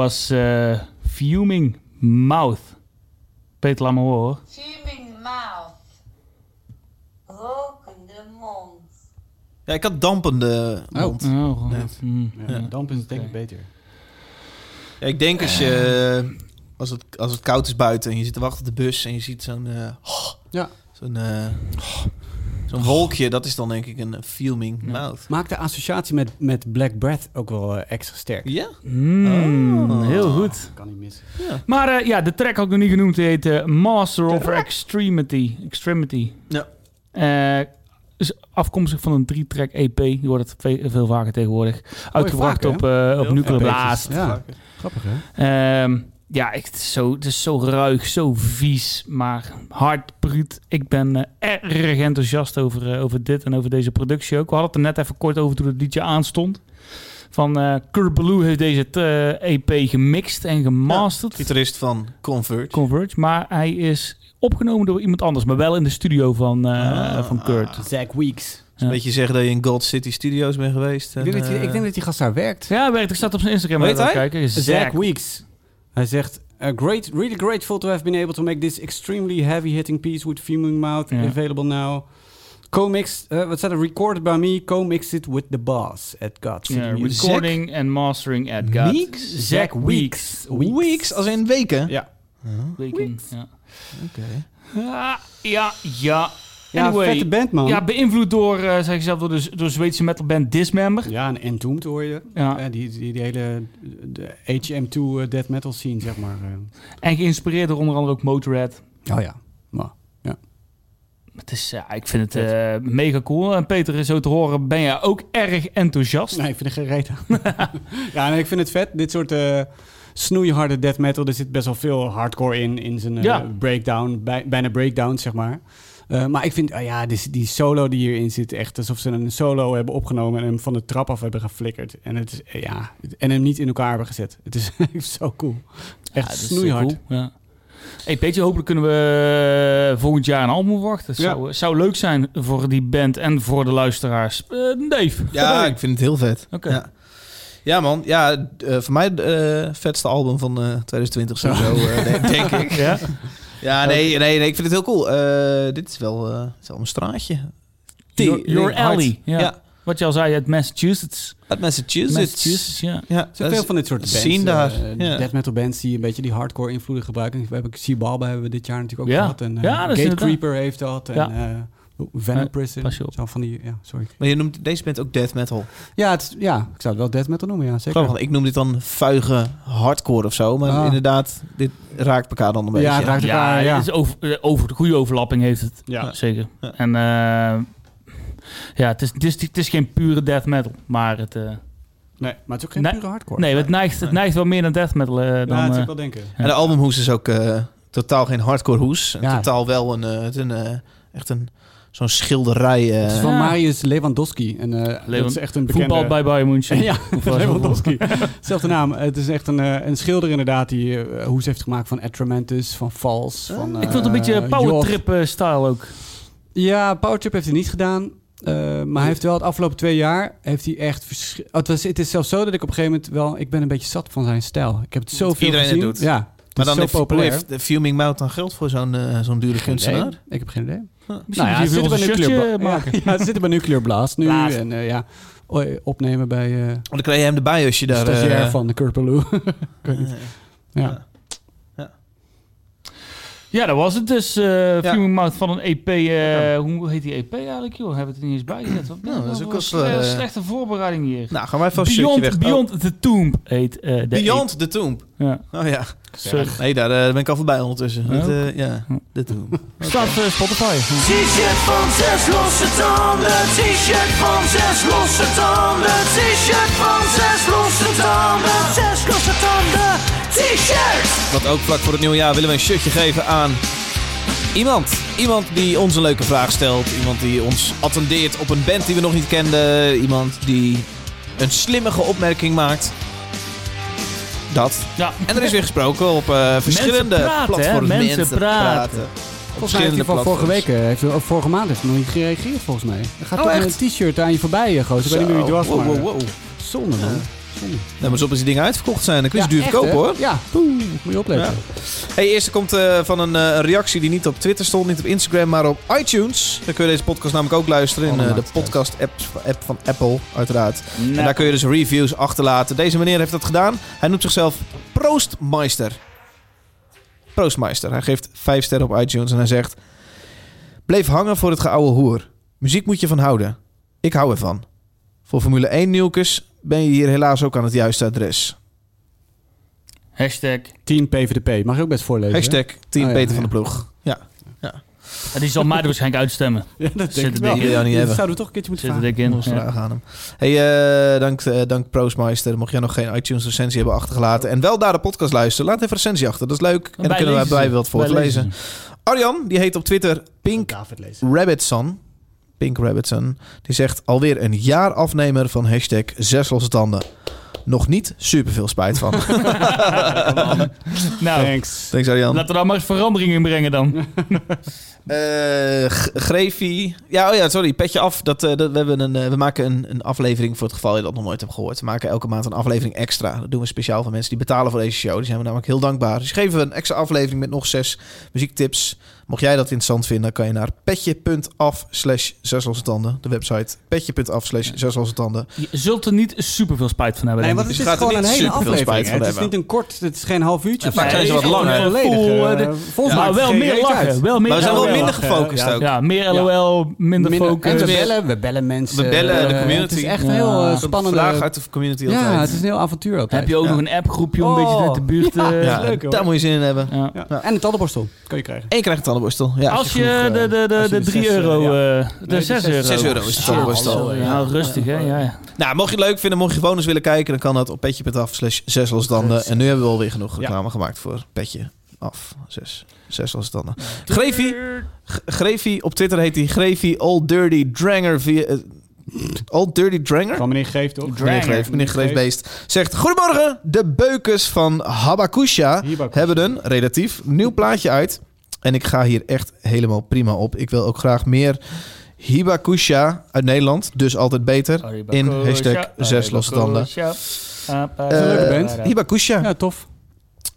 Speaker 3: Was eh, Fuming Mouth. Peter, laat me horen.
Speaker 6: Fuming mouth. Rokende mond.
Speaker 2: Ja, ik had dampende mond.
Speaker 3: Oh,
Speaker 2: Net.
Speaker 3: mm.
Speaker 1: Ja, dampen is denk ik beter.
Speaker 2: Ja, ik denk als je... Als het, als het koud is buiten en je zit te wachten op de bus en je ziet zo'n... eh,
Speaker 1: Ja.
Speaker 2: Zo'n eh, zo'n wolkje, dat is dan denk ik een fuming
Speaker 3: Ja.
Speaker 2: mouth.
Speaker 1: Maakt de associatie met, met Black Breath ook wel eh, extra sterk.
Speaker 2: Ja?
Speaker 3: Mm,
Speaker 2: Oh.
Speaker 3: Heel goed.
Speaker 1: Kan niet missen.
Speaker 3: Maar eh, ja, de track had ik nog niet genoemd. Die heet eh, Master of Extremity. Extremity.
Speaker 2: Ja.
Speaker 3: Eh, is afkomstig van een drie-track EP. Je hoort het ve- veel vaker tegenwoordig. Uitgebracht op, eh, op Nuclear Blast.
Speaker 1: Ja. Grappig hè?
Speaker 3: Ehm, ja, ik- het, is zo, het is zo ruig, zo vies, maar hard, bruut. Ik ben eh, erg enthousiast over, eh, over dit en over deze productie ook. We hadden het er net even kort over toen het liedje aanstond. Van eh Kurt Ballou heeft deze eh, EP gemixt en gemasterd.
Speaker 2: Gitarist van Converge.
Speaker 3: Converge. Maar hij is opgenomen door iemand anders, maar wel in de studio van, eh,
Speaker 2: Ah.
Speaker 3: van Kurt.
Speaker 1: Zack Weeks.
Speaker 2: Dus een beetje zeggen dat je in God City Studios bent geweest.
Speaker 1: Ik denk,
Speaker 2: en,
Speaker 1: dat hij, ik denk dat die gast daar werkt.
Speaker 3: Ja, werkt. Ik zat op zijn Instagram
Speaker 2: Weet hij?
Speaker 3: kijken.
Speaker 1: Zack. Weeks. Hij zegt... "Uh, great, really grateful to have been able to make this extremely heavy-hitting piece with Fuming Mouth available now. Co-mixed, uh, wat staat er? Recorded by me, co-mixed it with the boss at God.
Speaker 3: Recording and mastering at God.
Speaker 2: Weeks?
Speaker 3: Zack Weeks.
Speaker 2: Weeks, als in weken?
Speaker 1: Ja.
Speaker 3: Weken, ja.
Speaker 2: Oké.
Speaker 3: Ja, ja, ja.
Speaker 1: Ja,
Speaker 3: Anyway,
Speaker 1: vette band, man.
Speaker 3: Ja, beïnvloed door, eh zeg je zelf, door de, door de Zweedse metalband Dismember.
Speaker 1: Ja, en Entombed hoor je.
Speaker 3: Ja.
Speaker 1: Ja, die, die, die hele de HM2 eh, death metal scene, zeg maar. eh.
Speaker 3: En geïnspireerd door onder andere ook Motorhead.
Speaker 1: Oh ja. Maar,
Speaker 3: Het is, ja, ik vind het eh, mega cool. En Peter, zo te horen, ben jij ook erg enthousiast.
Speaker 1: nee, ik vind er geen reet ja, nee, ik vind het vet. Dit soort eh snoeiharde death metal, er zit best wel veel hardcore in, in zijn eh,
Speaker 3: Ja.
Speaker 1: breakdown, bij, bijna breakdown, zeg maar. Eh, maar ik vind, ah ja, die, die solo die hierin zit, echt alsof ze een solo hebben opgenomen en hem van de trap af hebben geflikkerd. En, het is, eh, ja, en hem niet in elkaar hebben gezet. Het is zo cool. Echt
Speaker 3: Ja,
Speaker 1: snoeihard.
Speaker 3: cool, Ja. Hey Peter, hopelijk kunnen we eh, volgend jaar een album wachten.
Speaker 1: Ja.
Speaker 3: Zou, zou leuk zijn voor die band en voor de luisteraars. Eh Dave.
Speaker 2: Ja, ik vind het heel vet.
Speaker 3: Oké.
Speaker 2: Ja. ja, man. Ja, voor mij het eh, vetste album van eh 2020 sowieso, eh, denk- denk ik.
Speaker 3: Ja?
Speaker 2: Ja, nee, nee, nee, ik vind het heel cool. Eh, dit is wel, eh, is wel een straatje.
Speaker 3: Your. Alley. Ja.
Speaker 2: Ja.
Speaker 3: Wat je al zei uit Massachusetts.
Speaker 2: Uit Massachusetts.
Speaker 3: Massachusetts, ja.
Speaker 2: Ja,
Speaker 1: Er zijn veel van dit soort bands.
Speaker 2: daar,
Speaker 1: eh,
Speaker 2: ja.
Speaker 1: Death metal bands die een beetje die hardcore invloeden gebruiken. We hebben Seabalba hebben we dit jaar natuurlijk ook
Speaker 3: Ja.
Speaker 1: gehad. En, eh,
Speaker 3: Ja, dat is
Speaker 1: Gatecreeper heeft dat. En
Speaker 3: Ja.
Speaker 1: eh, Venom
Speaker 3: Ja,
Speaker 1: Prison.
Speaker 3: pas je op.
Speaker 1: Zo van die, ja, sorry.
Speaker 2: Maar je noemt deze band ook death metal.
Speaker 1: Ja, het, ja, ik zou het wel death metal noemen, ja, zeker.
Speaker 2: Grappig, ik noem dit dan vuige hardcore of zo. Maar
Speaker 1: Ah.
Speaker 2: inderdaad, dit raakt elkaar dan een beetje.
Speaker 1: Ja, het raakt
Speaker 3: Ja,
Speaker 1: elkaar, ja.
Speaker 3: het is over, eh, over, de goede overlapping heeft het.
Speaker 1: Ja.
Speaker 3: Zeker.
Speaker 2: Ja.
Speaker 3: En eh, ja, het is, het, is, het is geen pure death metal. Maar het, eh,
Speaker 1: Nee, maar het is ook geen pure hardcore.
Speaker 3: nee, het neigt, het neigt wel meer naar death metal eh, dan...
Speaker 1: ja, dat
Speaker 3: eh,
Speaker 1: ik wel denken.
Speaker 2: En de albumhoes is ook eh, totaal geen hardcore hoes.
Speaker 1: Ja.
Speaker 2: Totaal wel een, eh, een eh, echt een zo'n schilderij. eh.
Speaker 1: Het is van
Speaker 3: Ja.
Speaker 1: Marius Lewandowski. En, eh,
Speaker 3: Lewan-
Speaker 1: dat is echt een bekende...
Speaker 3: Voetbal bij Bayern München.
Speaker 1: Ja, Lewandowski. Zelfde naam. Het is echt een, eh, een schilder inderdaad die hoes heeft gemaakt van Atramantis, van Vals. Van,
Speaker 3: Ik vond het een beetje
Speaker 1: eh,
Speaker 3: powertrip eh, style ook.
Speaker 1: Ja, Powertrip heeft hij niet gedaan. Eh, maar hij heeft wel het afgelopen twee jaar heeft hij echt oh, het, was, het is zelfs zo dat ik op een gegeven moment wel ik ben een beetje zat van zijn stijl. Ik heb het zoveel
Speaker 2: iedereen het
Speaker 1: gezien.
Speaker 2: doet.
Speaker 1: Ja,
Speaker 2: maar dan
Speaker 1: is
Speaker 2: heeft,
Speaker 1: zo populair.
Speaker 2: heeft de Fuming Mouth dan geld voor zo'n eh, zo'n dure kunstenaar?
Speaker 1: Ik heb geen idee.
Speaker 3: Misschien
Speaker 1: Nou ja, zitten bij Nuclear
Speaker 3: maken.
Speaker 1: Ja, ja, ze zitten bij Nuclear Blast nu.
Speaker 3: Blast.
Speaker 1: En eh, ja, o- opnemen bij eh
Speaker 2: Want dan krijg je hem erbij als je daar...
Speaker 1: stagiair van de Kurpeloo. ik weet niet.
Speaker 2: eh,
Speaker 1: Ja.
Speaker 3: Ja, dat was het dus. eh Fuming Mouth van een EP. eh, hoe heet die EP eigenlijk, joh? Hebben we het er niet eens bij gezet? Wat
Speaker 2: Nou, dat is
Speaker 3: nou
Speaker 2: ook
Speaker 3: een sle-
Speaker 2: eh,
Speaker 3: slechte voorbereiding hier.
Speaker 2: Nou, gaan wij even een stukje
Speaker 3: Beyond,
Speaker 2: weg. Oh,
Speaker 3: Beyond the Tomb heet eh, de
Speaker 2: Beyond the Tomb.
Speaker 3: Ja.
Speaker 2: Oh ja.
Speaker 3: Sorry.
Speaker 2: Nee, daar ben ik al voorbij ondertussen.
Speaker 3: Ja.
Speaker 2: Eh, ja, de Tomb.
Speaker 3: Staat eh, Spotify.
Speaker 4: T-shirt van zes losse tanden. T-shirt van zes losse tanden. T-shirt van zes losse tanden. Zes losse tanden. T-shirt.
Speaker 2: Want ook vlak voor het nieuwe jaar willen we een shirtje geven aan iemand. Iemand die ons een leuke vraag stelt. Iemand die ons attendeert op een band die we nog niet kenden. Iemand die een slimmige opmerking maakt. Dat.
Speaker 3: Ja.
Speaker 2: En er is weer gesproken op eh, verschillende
Speaker 3: praten, hè?
Speaker 2: platforms.
Speaker 3: Mensen praten.
Speaker 1: Volgens mij heeft hij van vorige week, eh, heeft hij, of vorige maand heeft hij nog niet gereageerd volgens mij. Er gaat
Speaker 2: Oh,
Speaker 1: toch
Speaker 2: echt?
Speaker 1: een t-shirt aan je voorbij, eh, gozer. Ik weet niet meer wie het was,
Speaker 2: wow,
Speaker 1: maar
Speaker 2: wow, wow.
Speaker 1: zonde man.
Speaker 2: Nou, maar zo op als die dingen uitverkocht zijn. Dan kun je ze
Speaker 1: Ja,
Speaker 2: duur verkopen hoor.
Speaker 1: Ja, Poeh, moet je opletten.
Speaker 2: Hey, eerste komt eh, van een, eh, een reactie die niet op Twitter stond, niet op Instagram, maar op iTunes. Daar kun je deze podcast namelijk ook luisteren in eh, de podcast-app app van Apple, uiteraard. En daar kun je dus reviews achterlaten. Deze meneer heeft dat gedaan. Hij noemt zichzelf Proostmeister. Proostmeister. Hij geeft vijf sterren op iTunes en hij zegt... Bleef hangen voor het geouwe hoer. Muziek moet je van houden. Ik hou ervan. Voor Formule 1 nieuwkes ben je hier helaas ook aan het juiste adres.
Speaker 3: Hashtag.
Speaker 1: 10 PVDP. Mag je ook best voorlezen. hè?
Speaker 2: Hashtag Team
Speaker 1: Oh, ja,
Speaker 2: Peter
Speaker 1: ja.
Speaker 2: van de Ploeg. Ja.
Speaker 3: Ja, die zal mij er waarschijnlijk uitstemmen.
Speaker 1: Ja, dat
Speaker 3: Zit
Speaker 1: denk ik
Speaker 3: er
Speaker 1: wel.
Speaker 2: niet hebben.
Speaker 1: zouden we toch een keertje moeten
Speaker 3: Zit er
Speaker 1: vragen.
Speaker 3: dik in.
Speaker 2: Nog eens
Speaker 3: Ja.
Speaker 2: vragen aan hem. Hey, eh, dank, eh, dank Proostmeister. Mocht jij nog geen iTunes recensie hebben achtergelaten en wel daar de podcast luisteren, laat even een recensie achter. Dat is leuk. En dan kunnen wij bij wat voor te lezen. Arjan, die heet op Twitter Pink. Rabbitson. Pink Rabbitson. Die zegt alweer een jaar afnemer van hashtag zes losse tanden. Nog niet super veel spijt van.
Speaker 3: Nou,
Speaker 1: Thanks.
Speaker 2: Thanks Arjan.
Speaker 3: laten we daar maar eens verandering in brengen dan.
Speaker 2: Eh G- Grevie. Ja, oh ja, sorry. Petje af. Dat, eh, dat, we, hebben een, eh, we maken een, een aflevering voor het geval je dat nog nooit hebt gehoord. We maken elke maand een aflevering extra. Dat doen we speciaal voor mensen die betalen voor deze show. Die zijn we namelijk heel dankbaar. Dus geven we een extra aflevering met nog zes muziektips. Mocht jij dat interessant vinden, kan je naar petje.af slash zeslossetanden. De website petje.af slash zeslossetanden.
Speaker 3: Je zult er niet super veel spijt van hebben.
Speaker 1: Nee, want het is
Speaker 2: gaat er
Speaker 1: gewoon een
Speaker 2: niet
Speaker 1: hele aflevering.
Speaker 2: spijt
Speaker 1: hè.
Speaker 2: van
Speaker 1: Het is niet een kort, het is geen half uurtje.
Speaker 2: Vaak zijn ze wat langer.
Speaker 3: Full,
Speaker 1: eh,
Speaker 3: eh,
Speaker 1: volgens mij
Speaker 3: wel meer lachen. Wel meer
Speaker 2: Maar we zijn wel minder gefocust
Speaker 1: ja.
Speaker 2: ook.
Speaker 3: Ja, meer LOL, minder,
Speaker 1: Minder-
Speaker 3: focus.
Speaker 1: En we bellen, we bellen mensen.
Speaker 2: We bellen de
Speaker 1: eh,
Speaker 2: community.
Speaker 1: Het is echt heel eh,
Speaker 3: Een
Speaker 1: spannende...
Speaker 2: Vraag uit de community altijd.
Speaker 1: Ja, het is een heel avontuur altijd.
Speaker 3: Heb je ook
Speaker 2: Ja.
Speaker 3: nog een appgroepje om een
Speaker 1: Oh,
Speaker 3: beetje uit de buurt te...
Speaker 1: ja.
Speaker 2: Ja,
Speaker 1: leuk, hoor.
Speaker 2: daar moet je zin in hebben.
Speaker 1: En een tandenborstel kan je krijgen.
Speaker 2: En je krijgt een tandenborstel. Ja.
Speaker 3: Als je
Speaker 1: genoeg,
Speaker 3: de,
Speaker 1: eh,
Speaker 3: de, de,
Speaker 1: als je
Speaker 3: de
Speaker 1: de
Speaker 3: 3
Speaker 1: zes,
Speaker 3: euro...
Speaker 1: eh,
Speaker 3: eh, de
Speaker 1: de
Speaker 3: 6
Speaker 1: zes-
Speaker 3: euro.
Speaker 2: zes euro is de tandenborstel.
Speaker 3: Ja, rustig hè. Ja, ja.
Speaker 2: Nou, mocht je het leuk vinden, mocht je gewoon eens willen kijken, dan kan dat op petje.af slash zes losstanden. En nu hebben we alweer genoeg reclame gemaakt voor petje af zes, zes losstanden. Grevie, G- Grevie, op Twitter heet hij Grevie Old Dirty Dranger via... eh, Old Dirty Dranger?
Speaker 1: Van meneer Geef toch?
Speaker 3: Dranger.
Speaker 2: Meneer Greef, meneer Greefbeest zegt... Goedemorgen, de beukers van Habakusha hebben een relatief nieuw plaatje uit. En ik ga hier echt helemaal prima op. Ik wil ook graag meer Hibakusha uit Nederland. Dus altijd beter. In hashtag zes losse tanden.
Speaker 3: Ja.
Speaker 1: een leuke band.
Speaker 2: Hibakusha.
Speaker 1: Ja, tof.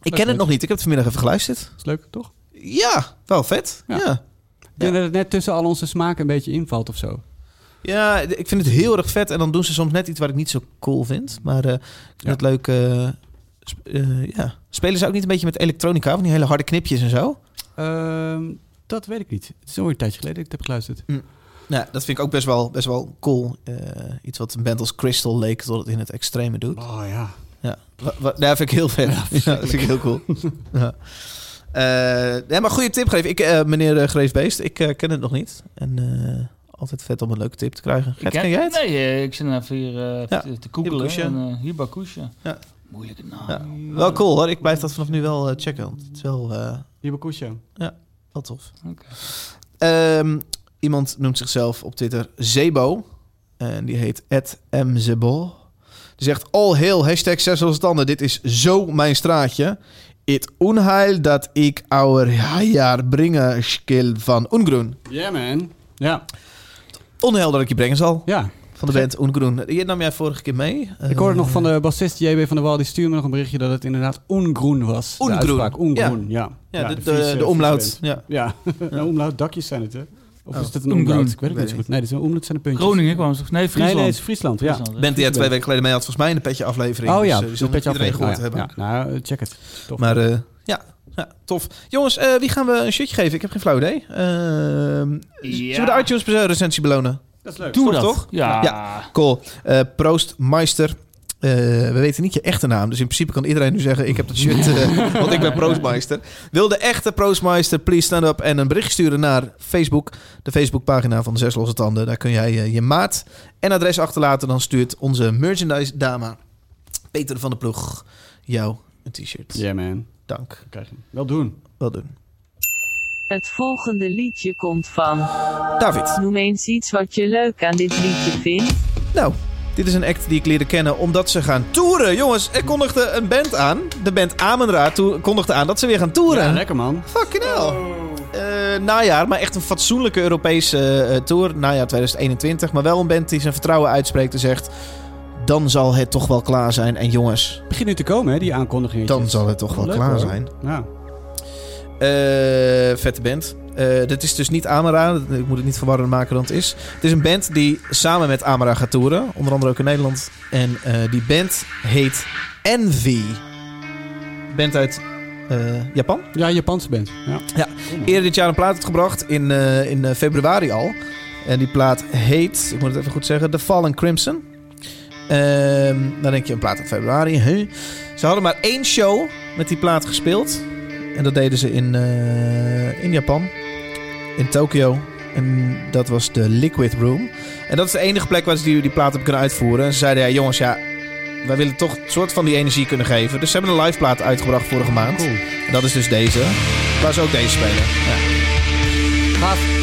Speaker 2: ik ken het nog niet. Ik heb het vanmiddag even geluisterd.
Speaker 1: is leuk, toch?
Speaker 2: Ja, wel vet. Ja.
Speaker 1: Ja.
Speaker 2: Ja.
Speaker 1: Ik denk dat het net tussen al onze smaken een beetje invalt of zo.
Speaker 2: ik vind het heel erg vet. En dan doen ze soms net iets wat ik niet zo cool vind. Maar eh ik vind
Speaker 1: Ja.
Speaker 2: het leuk. eh, sp- eh, ja. Spelen ze ook niet een beetje met elektronica? Van die hele harde knipjes en zo?
Speaker 1: Ehm, dat weet ik niet. Het is alweer een tijdje geleden dat ik het heb geluisterd.
Speaker 2: Nou, dat vind ik ook best wel, best wel cool. Eh, iets wat een band als Crystal Lake tot het in het extreme doet.
Speaker 1: Oh ja.
Speaker 2: Ja, dat vind ik heel vet. Ja, dat vind ik heel cool. ja. Eh, ja, maar goede tip geven. Ik, eh, meneer uh, Greefbeest, ik ken het nog niet. En eh, altijd vet om een leuke tip te krijgen. Gert, ken jij het?
Speaker 3: Nee, ik zit even hier eh,
Speaker 2: Ja,
Speaker 3: te, googlen.
Speaker 2: Hibakusha.
Speaker 3: En, eh, Hibakusha.
Speaker 2: Ja.
Speaker 3: Moeilijke naam.
Speaker 2: Ja. Wel cool hoor. Ik blijf dat vanaf nu wel eh, checken. Want het is wel, eh,
Speaker 1: Hibakusha.
Speaker 2: wel tof.
Speaker 3: Oké.
Speaker 2: Ehm, iemand noemt zichzelf op Twitter Zebo. En die heet @mzebo. Die zegt: All hail, hashtag zes standen. Dit is zo mijn straatje. Het onheil dat ik ouder jaar brengen skil van Ungroen.
Speaker 1: Yeah man. Ja.
Speaker 2: Onheil dat ik je brengen zal.
Speaker 1: Ja.
Speaker 2: Van de band Ungroen. Die nam jij vorige keer mee.
Speaker 1: Ik hoorde
Speaker 2: Eh,
Speaker 1: nog van de bassist JB van der Wal. Die stuurde me nog een berichtje dat het inderdaad ongroen was. De
Speaker 2: Ongroen.
Speaker 1: uitspraak, Ongroen, ja.
Speaker 2: Ja, de, de, omlaut. Ja.
Speaker 1: Ja, een omlaut. Dakjes zijn het, hè? Of
Speaker 2: Oh.
Speaker 1: is het een
Speaker 3: Ongroen.
Speaker 1: omlaut? Ik weet het niet zo goed. Nee, dit is een omlaut zijn de puntjes.
Speaker 3: Groningen kwam ze. Nee, Friesland.
Speaker 1: Nee, nee, het is Friesland, ja.
Speaker 3: Friesland.
Speaker 2: Band die jij twee weken geleden mee had, volgens mij in de petje aflevering.
Speaker 1: Oh ja,
Speaker 2: Dus, eh,
Speaker 1: zo'n petje aflevering.
Speaker 2: gehoord
Speaker 1: Oh,
Speaker 2: hebben.
Speaker 1: ja. Nou, eh, check het. Tof.
Speaker 2: Maar eh, ja, ja, tof. Jongens, eh, wie gaan we een shirtje geven? Ik heb geen flauw idee. Ehm,
Speaker 3: Ja.
Speaker 2: Zullen we de iTunes eh, recensie belonen?
Speaker 1: Dat is leuk.
Speaker 3: Doe
Speaker 2: Toch,
Speaker 3: dat.
Speaker 2: toch?
Speaker 3: Ja.
Speaker 2: Ja. Cool. Eh Proost Meister. Eh, we weten niet je echte naam, dus in principe kan iedereen nu zeggen: Ik heb dat shirt, eh, want ik ben Proostmeister. Wil de echte Proostmeister, please stand up en een bericht sturen naar Facebook, de Facebookpagina van de Zes Losse Tanden. Daar kun jij je maat en adres achterlaten. Dan stuurt onze merchandise dame, Peter van der Ploeg, jou een t-shirt.
Speaker 1: Yeah man.
Speaker 2: Dank.
Speaker 1: Dan krijg je hem. Wel doen.
Speaker 2: Wel doen.
Speaker 5: Het volgende liedje komt van.
Speaker 2: David.
Speaker 5: Noem eens iets wat je leuk aan dit liedje vindt.
Speaker 2: Nou, dit is een act die ik leerde kennen omdat ze gaan toeren. Jongens, er kondigde een band aan. De band Amenra kondigde aan dat ze weer gaan toeren.
Speaker 1: Ja, lekker man.
Speaker 2: Fucking hell. Eh, najaar, maar echt een fatsoenlijke Europese eh, tour. Najaar 2021. Maar wel een band die zijn vertrouwen uitspreekt en zegt... dan zal het toch wel klaar zijn. En jongens,
Speaker 1: Begint nu te komen, hè, die aankondiging.
Speaker 2: dan zal het toch wel
Speaker 1: Leuk,
Speaker 2: klaar
Speaker 1: hoor.
Speaker 2: zijn.
Speaker 1: Ja.
Speaker 2: Eh, vette band. Eh, dit is dus niet Amara. Ik moet het niet verwarrender maken dan het is. Het is een band die samen met Amara gaat toeren. Onder andere ook in Nederland. En eh, die band heet Envy. Band uit Japan.
Speaker 1: ja, Japanse band. Ja.
Speaker 2: Ja. Eerder dit jaar een plaat uitgebracht. In, in februari al. En die plaat heet, ik moet het even goed zeggen, The Fallen Crimson. Ehm, dan denk je een plaat uit februari. Huh? Ze hadden maar één show met die plaat gespeeld. En dat deden ze in, eh, in Japan. In Tokio. En dat was de Liquid Room. En dat is de enige plek waar ze die, die plaat hebben kunnen uitvoeren. En ze zeiden, ja jongens, ja, wij willen toch een soort van die energie kunnen geven. Dus ze hebben een live plaat uitgebracht vorige maand.
Speaker 1: Cool.
Speaker 2: En dat is dus deze. Waar ze ook deze spelen. Ja.
Speaker 1: Gaaf.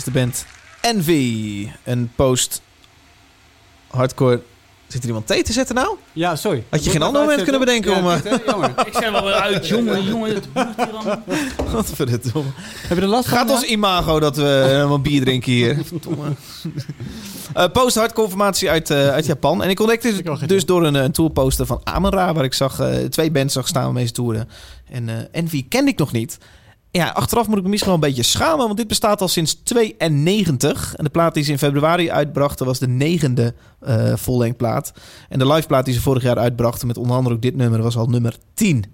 Speaker 2: Is de band Envy. Een post-hardcore... Zit er iemand thee te zetten nou?
Speaker 1: Ja, sorry.
Speaker 2: Had je geen ander moment kunnen bedenken om?
Speaker 1: Jammer.
Speaker 3: Ik zeg wel weer uit, jongen, jongen. Het bloed hier dan.
Speaker 2: Wat verdomme.
Speaker 1: Heb je er last van?
Speaker 2: Gaat ons imago dat we helemaal bier drinken hier. Eh, Post-hardcore formatie uit, eh, uit Japan. En ik ontdekte dus door een, eh, een tourposter van Amara... waar ik zag, eh, twee bands zag staan waarmee ze toeren. En eh, Envy kende ik nog niet. Ja, achteraf moet ik me misschien wel een beetje schamen... want dit bestaat al sinds 92. En de plaat die ze in februari uitbrachten... was de negende eh vollengplaat. En de liveplaat die ze vorig jaar uitbrachten... met onder andere ook dit nummer... was al nummer 10.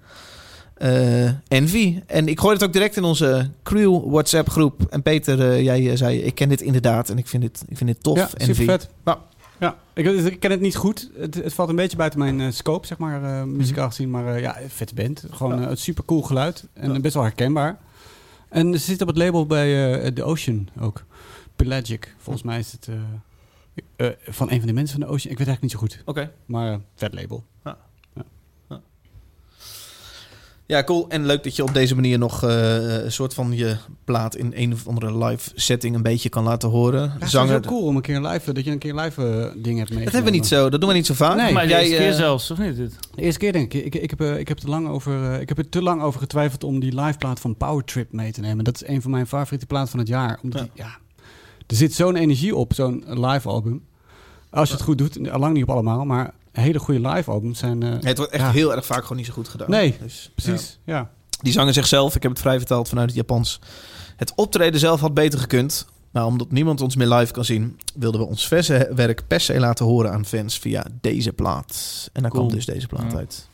Speaker 2: Eh, Envy. En ik gooi het ook direct in onze crew WhatsApp groep. En Peter, eh, jij eh, zei, ik ken dit inderdaad en ik vind dit, ik vind dit tof.
Speaker 1: Ja,
Speaker 2: Envy.
Speaker 1: super vet.
Speaker 2: Nou.
Speaker 1: Ja, ik, ik ken het niet goed. Het, het valt een beetje buiten mijn scope, zeg maar, eh muzikaal gezien. Maar ja, vette band. Gewoon eh, het super cool geluid. En
Speaker 2: Ja.
Speaker 1: best wel herkenbaar. En ze zit op het label bij eh The Ocean ook. Pelagic. Volgens mij is het eh, eh, van een van de mensen van The Ocean. Ik weet eigenlijk niet zo goed.
Speaker 2: Oké.
Speaker 1: Maar vet label.
Speaker 2: Ja, cool. En leuk dat je op deze manier nog eh, een soort van je plaat in een of andere live setting een beetje kan laten horen.
Speaker 1: Ja, het
Speaker 2: Zanger.
Speaker 1: is zo cool om een keer live, dat je een keer een live eh, ding hebt meegenomen.
Speaker 2: Dat hebben we niet zo. Dat doen we niet zo vaak.
Speaker 1: Nee.
Speaker 3: Maar de
Speaker 2: Jij,
Speaker 3: eerste keer
Speaker 2: eh,
Speaker 3: zelfs, of niet? Dit?
Speaker 1: De eerste keer denk ik. Ik, ik, heb, eh, ik, heb, te lang over, eh, ik heb er te lang over getwijfeld om die liveplaat van Power Trip mee te nemen. Dat is een van mijn favoriete platen van het jaar. Omdat
Speaker 2: Ja.
Speaker 1: die- ja, er zit zo'n energie op, zo'n live album. Als je het goed doet, al lang niet op allemaal, maar hele goede live albums zijn... eh,
Speaker 2: Nee, het wordt echt
Speaker 1: Ja.
Speaker 2: heel erg vaak gewoon niet zo goed gedaan.
Speaker 1: Nee,
Speaker 2: Dus,
Speaker 1: precies, ja.
Speaker 2: ja. Die zanger zegt zelf, ik heb het vrij vertaald vanuit het Japans. Het optreden zelf had beter gekund. Maar omdat niemand ons meer live kan zien, wilden we ons verse werk per se laten horen aan fans via deze plaat. En dan
Speaker 3: Cool.
Speaker 2: komt dus deze plaat
Speaker 3: Ja.
Speaker 2: uit.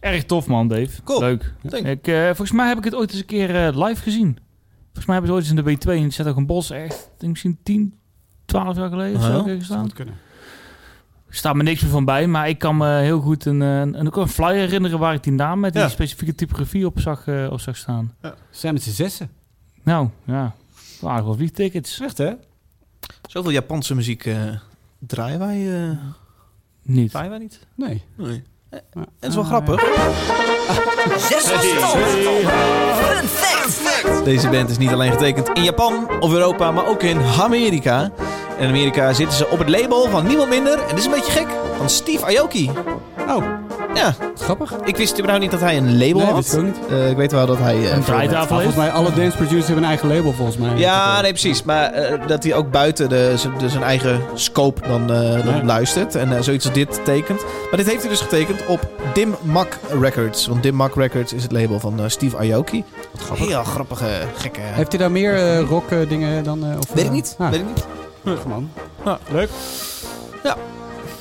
Speaker 3: Erg tof, man, Dave.
Speaker 2: Cool.
Speaker 3: Leuk. Ik, eh, volgens mij heb ik het ooit eens een keer eh, live gezien. Volgens mij hebben ze ooit eens in de B2 en zat ook een bos echt, ik denk misschien 10, 12 jaar geleden of
Speaker 2: Oh
Speaker 3: zo
Speaker 1: Zou goed kunnen.
Speaker 3: Er staat me niks meer van bij, maar ik kan me heel goed een, eh, een, ook een flyer herinneren waar ik die naam met die
Speaker 2: Ja.
Speaker 3: specifieke typografie op zag, eh, op zag staan.
Speaker 1: Ze zijn met z'n zessen.
Speaker 3: Nou, ja. Waren wel vliegtickets.
Speaker 1: Echt, hè?
Speaker 2: Zoveel Japanse muziek eh, draaien wij, eh,
Speaker 3: Niet.
Speaker 2: draaien wij niet.
Speaker 1: Nee.
Speaker 2: Nee.
Speaker 1: Ja.
Speaker 2: En het is wel
Speaker 1: Ah,
Speaker 2: grappig. Deze band is niet alleen getekend in Japan of Europa, maar ook in Amerika. En in Amerika zitten ze op het label van niemand minder, en dit is een beetje gek, van Steve Aoki.
Speaker 1: Oh,
Speaker 2: Ja,
Speaker 1: grappig.
Speaker 2: ik wist überhaupt niet dat hij een label
Speaker 1: Nee,
Speaker 2: had.
Speaker 1: wist ik ook niet.
Speaker 2: Eh, ik weet wel dat hij... eh,
Speaker 3: Een draaitafel
Speaker 1: volgens mij, alle dance producers hebben een eigen label, volgens mij.
Speaker 2: Ja, nee, precies. Maar eh, dat hij ook buiten de, zijn eigen scope dan, eh, dan
Speaker 1: Ja.
Speaker 2: luistert. En zoiets als dit tekent. Maar dit heeft hij dus getekend op Dim Mak Records. Want Dim Mak Records is het label van eh, Steve Aoki. Heel grappige, gekke...
Speaker 1: Heeft hij daar meer eh, rock dingen dan? eh, of,
Speaker 2: Weet ik niet.
Speaker 1: ah,
Speaker 2: Weet ik niet.
Speaker 1: Gewoon.
Speaker 2: Ja.
Speaker 1: Leuk.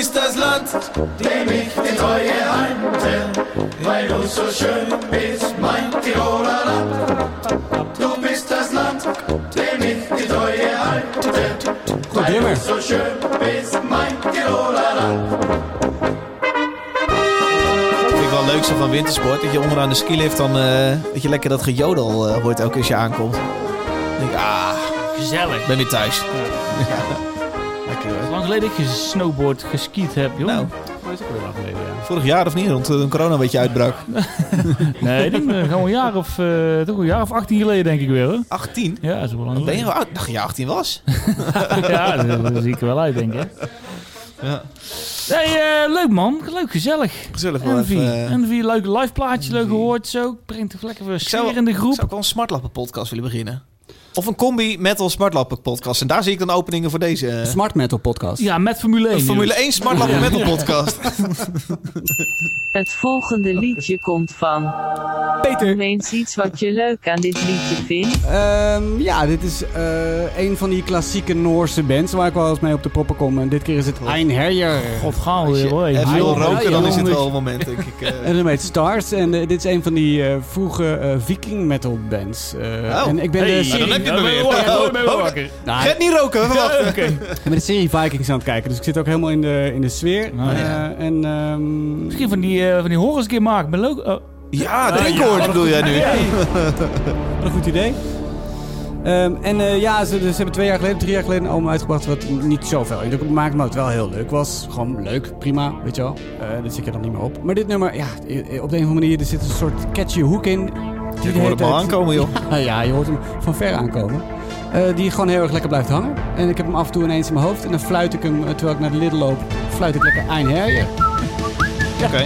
Speaker 2: Du bist das Land.
Speaker 1: Goed nummer.
Speaker 2: Vind ik wel leuk zo van wintersport. Dat je onderaan de skilift dan... eh dat je lekker dat gejodel eh, hoort elke keer als je aankomt. Dan denk ik, ah,
Speaker 3: Gezellig.
Speaker 2: ben weer thuis. Hoor.
Speaker 3: Lang geleden dat je snowboard geskiet hebt, joh.
Speaker 2: Nou,
Speaker 1: Dat is ook weer lang geleden, ja.
Speaker 2: vorig jaar of niet, rond de corona een beetje uitbrak.
Speaker 3: Nee, ik denk eh, gewoon een jaar of, eh, toch een jaar of 18 geleden denk ik weer, hoor.
Speaker 2: 18?
Speaker 3: Ja, dat is wel lang
Speaker 2: Ben je wel oud? Ik dacht dat je 18 was.
Speaker 3: Ja, daar zie ik er wel uit, denk ik.
Speaker 2: Ja.
Speaker 3: Eh, leuk man. Leuk, gezellig.
Speaker 2: Gezellig
Speaker 3: Envy.
Speaker 2: even, eh,
Speaker 3: Envy, leuk live plaatje, leuk gehoord zo. Brengt toch lekker weer sfeer in de
Speaker 2: Ik
Speaker 3: groep.
Speaker 2: zou ook wel een smartlappen podcast willen beginnen. Of een combi metal smartlappen podcast. En daar zie ik dan openingen voor deze... eh,
Speaker 1: Smart Metal Podcast.
Speaker 3: Ja, met Formule 1.
Speaker 2: een Formule 1 smartlappen metal podcast.
Speaker 5: Het volgende liedje komt van.
Speaker 1: Peter.
Speaker 5: Noem eens iets wat je leuk aan dit liedje vindt.
Speaker 1: Ehm, ja, dit is eh, een van die klassieke Noorse bands waar ik wel eens mee op de proppen kom. En dit keer is het Ein Herjer.
Speaker 3: God, gaan
Speaker 2: Als
Speaker 3: we
Speaker 2: je
Speaker 3: weer hoor.
Speaker 2: even wil
Speaker 1: ja,
Speaker 2: roken, dan is het wel een moment, denk ik. eh.
Speaker 1: En dat heet Stars. En eh, dit is een van die eh, vroege eh, viking metal bands. Eh,
Speaker 2: Oh.
Speaker 1: En ik ben
Speaker 3: Hey,
Speaker 1: de
Speaker 2: dan
Speaker 1: serie...
Speaker 2: heb je het
Speaker 3: ben
Speaker 2: weer.
Speaker 3: wakker,
Speaker 2: Oh,
Speaker 3: ben
Speaker 2: oh,
Speaker 3: wakker.
Speaker 1: Nou,
Speaker 2: Get niet roken, we wachten.
Speaker 3: Oké.
Speaker 1: ik ben de serie Vikings aan het kijken. Dus ik zit ook helemaal in de, in de sfeer.
Speaker 3: Ja.
Speaker 1: Eh, en, ehm,
Speaker 3: Misschien van die, eh van die horrors een keer maken. Ben leuk. oh.
Speaker 2: Ja,
Speaker 3: ja.
Speaker 2: bedoel jij nu.
Speaker 1: Wat een goed idee. Ehm, en eh, ja, ze, ze hebben twee jaar geleden, drie jaar geleden een album uitgebracht wat niet zoveel. Dat maakt me het wel heel leuk. was gewoon leuk, prima, weet je wel. Eh dat zit je dan niet meer op. Maar dit nummer, ja, eh, op de een of andere manier, er zit een soort catchy hoek in. Die
Speaker 2: Ik
Speaker 1: de
Speaker 2: hoor
Speaker 1: hele
Speaker 2: hem al
Speaker 1: tijd-
Speaker 2: aankomen, joh.
Speaker 1: Ja, ja, je hoort hem van ver aankomen. Eh, die gewoon heel erg lekker blijft hangen. En ik heb hem af en toe ineens in mijn hoofd. En dan fluit ik hem, eh, terwijl ik naar de Lidl loop, fluit ik lekker Ein Herje.
Speaker 2: Oké.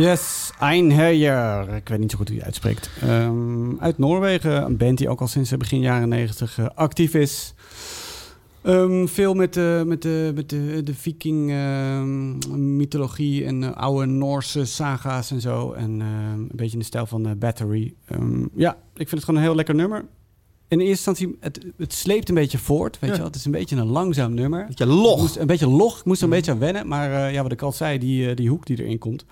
Speaker 1: Yes, Einherjer. Ik weet niet zo goed hoe je uitspreekt. Ehm, uit Noorwegen. Een band die ook al sinds begin jaren negentig eh, actief is. Ehm, veel met, de met, de met de, de viking ehm, mythologie en eh, oude Noorse saga's en zo. En een beetje in de stijl van eh, Battery. Ja, ik vind het gewoon een heel lekker nummer. In eerste instantie, het, het sleept een beetje voort. Weet
Speaker 2: Ja.
Speaker 1: je wel? Het is een beetje een langzaam nummer.
Speaker 2: Beetje
Speaker 1: Ik
Speaker 2: log.
Speaker 1: moest, een beetje log. Ik moest er een beetje aan wennen. Maar eh, ja, wat ik al zei, die, eh, die hoek die erin komt,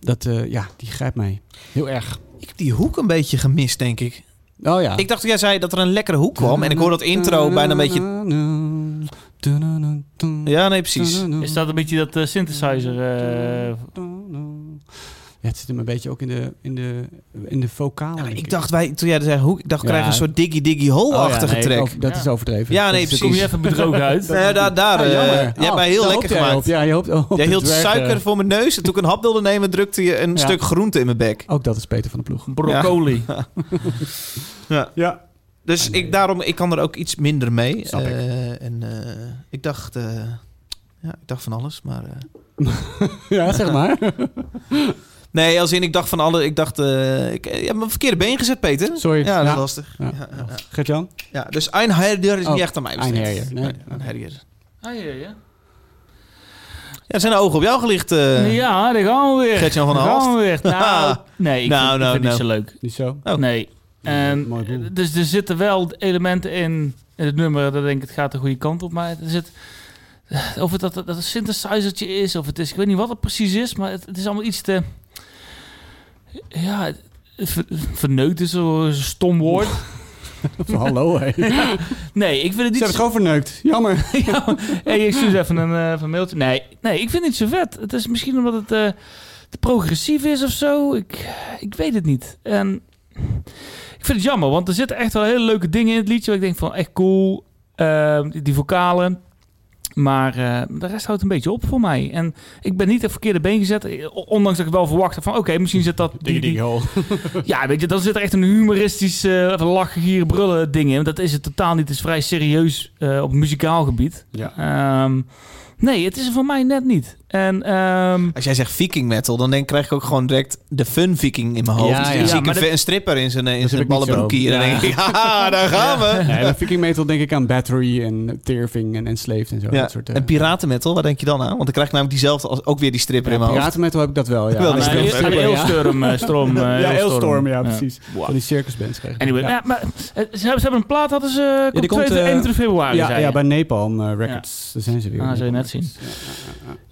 Speaker 1: dat, eh, ja, die grijpt mij heel erg.
Speaker 2: Ik heb die hoek een beetje gemist, denk ik.
Speaker 1: Oh ja.
Speaker 2: Ik dacht dat jij zei dat er een lekkere hoek kwam. En ik hoor dat intro bijna een beetje... Ja, nee, precies.
Speaker 3: Is dat een beetje dat synthesizer?
Speaker 1: Ja, het zit hem een beetje ook in de, in de, in de vocalen.
Speaker 2: Ja, ik dacht, wij, toen jij zei hoek, ik dacht, we
Speaker 1: Ja.
Speaker 2: krijgen een soort diggy diggy
Speaker 1: Oh ja,
Speaker 2: hole-achtige
Speaker 1: nee,
Speaker 2: track.
Speaker 1: over- dat
Speaker 3: Ja.
Speaker 1: is overdreven.
Speaker 2: Ja, nee,
Speaker 1: is-
Speaker 3: kom je
Speaker 2: precies.
Speaker 3: even bedrogen uit?
Speaker 2: Ja, daar, daar,
Speaker 1: Ah,
Speaker 2: eh,
Speaker 1: jammer.
Speaker 2: je hebt
Speaker 1: Oh,
Speaker 2: mij heel lekker
Speaker 1: jij
Speaker 2: gemaakt.
Speaker 1: op. Ja, je hoopt op
Speaker 2: Jij
Speaker 1: de
Speaker 2: hield suiker voor mijn neus en toen ik een hap wilde nemen, drukte je een
Speaker 1: Ja.
Speaker 2: stuk groente in mijn bek.
Speaker 1: Ook dat is Peter van de Ploeg.
Speaker 3: Broccoli.
Speaker 2: Ja.
Speaker 1: Ja.
Speaker 2: Dus ik, daarom, ik kan er ook iets minder mee.
Speaker 1: Snap ik.
Speaker 2: Eh, en eh, ik dacht, eh, ja, ik dacht van alles, maar... eh,
Speaker 1: Ja, zeg maar.
Speaker 2: Nee, als in, ik dacht van alle, ik dacht, eh, ik, je hebt mijn verkeerde been gezet, Peter.
Speaker 1: Sorry.
Speaker 2: Ja, dat is
Speaker 1: Ja.
Speaker 2: lastig.
Speaker 1: Ja.
Speaker 2: Ja, ja, ja.
Speaker 1: Gert-Jan?
Speaker 2: Ja, dus Einherjer is
Speaker 1: Oh,
Speaker 2: niet echt aan mij besteed.
Speaker 1: Einherjer, nee.
Speaker 2: Einherjer.
Speaker 3: Ah, ja, ja.
Speaker 2: Ja, zijn de ogen op jou gelicht, eh
Speaker 3: ja, daar gaan we weer.
Speaker 2: Gert-Jan van
Speaker 3: Daar
Speaker 2: Halst.
Speaker 3: gaan we weer. Nou, nee, ik
Speaker 2: Nou,
Speaker 3: vind,
Speaker 2: nou,
Speaker 3: ik vind het
Speaker 2: nou.
Speaker 3: niet zo leuk.
Speaker 1: Niet zo?
Speaker 2: Oh.
Speaker 3: Nee.
Speaker 1: Boel.
Speaker 3: dus er zitten wel elementen in, in het nummer dat ik denk het gaat de goede kant op. Maar er zit, of het dat, dat een synthesizertje is, of het is, ik weet niet wat het precies is, maar het, het is allemaal iets te, ja, ver- verneukt is zo'n stom woord.
Speaker 1: Hallo, hé. Ze
Speaker 3: Nee, ik vind het
Speaker 1: hebben
Speaker 3: niet
Speaker 1: het gewoon verneukt. Jammer.
Speaker 3: ja, hey, ik stuur even een, een mailtje. Nee, nee, ik vind het niet zo vet. Het is misschien omdat het eh, te progressief is of zo. Ik, ik weet het niet. En ik vind het jammer, want er zitten echt wel hele leuke dingen in het liedje. Waar ik denk van echt cool. Eh, die, die vocalen. Maar eh, de rest houdt een beetje op voor mij. En ik ben niet het verkeerde been gezet. eh, Ondanks dat ik wel verwacht heb van... Oké, misschien zit dat... Die, die, ja, weet je, dan zit er echt een humoristisch eh lachen, gieren, brullen ding in. Dat is het totaal niet. Het is vrij serieus op muzikaal gebied.
Speaker 1: Ja.
Speaker 3: Ehm, nee, het is er voor mij net niet. En ehm,
Speaker 2: Als jij zegt viking metal, dan denk, krijg ik ook gewoon direct de fun viking in mijn hoofd.
Speaker 1: Ja,
Speaker 2: Dus
Speaker 1: ja.
Speaker 2: dan zie ik een,
Speaker 3: dat-
Speaker 2: een stripper in zijn, in
Speaker 1: Dat
Speaker 2: zijn
Speaker 1: zo.
Speaker 2: En dan
Speaker 1: Ja.
Speaker 2: denk ik, haha, daar gaan we.
Speaker 1: Nee, bij Viking Metal denk ik aan Battery en Tearfing en Enslaved en zo.
Speaker 2: Ja.
Speaker 1: Dat soort, eh,
Speaker 2: En piratenmetal, waar denk je dan aan? Want dan krijg ik namelijk diezelfde, als, ook weer die stripper in mijn hoofd.
Speaker 1: Piratenmetal heb ik dat wel, ja.
Speaker 2: Wel,
Speaker 3: Eelstorm, eh, Storm. eh,
Speaker 1: ja,
Speaker 3: Eelstorm.
Speaker 1: Eelstorm, ja, precies.
Speaker 3: Wow.
Speaker 1: Van die circusbands.
Speaker 3: Anyway,
Speaker 1: ja.
Speaker 3: ja. maar eh, ze, hebben, ze hebben een plaat, hadden ze
Speaker 1: komt,
Speaker 3: 22
Speaker 1: eh,
Speaker 3: 21 februari,
Speaker 1: ja, bij Napalm eh, Records. Daar zijn ze weer.
Speaker 3: Ah, je net Zien.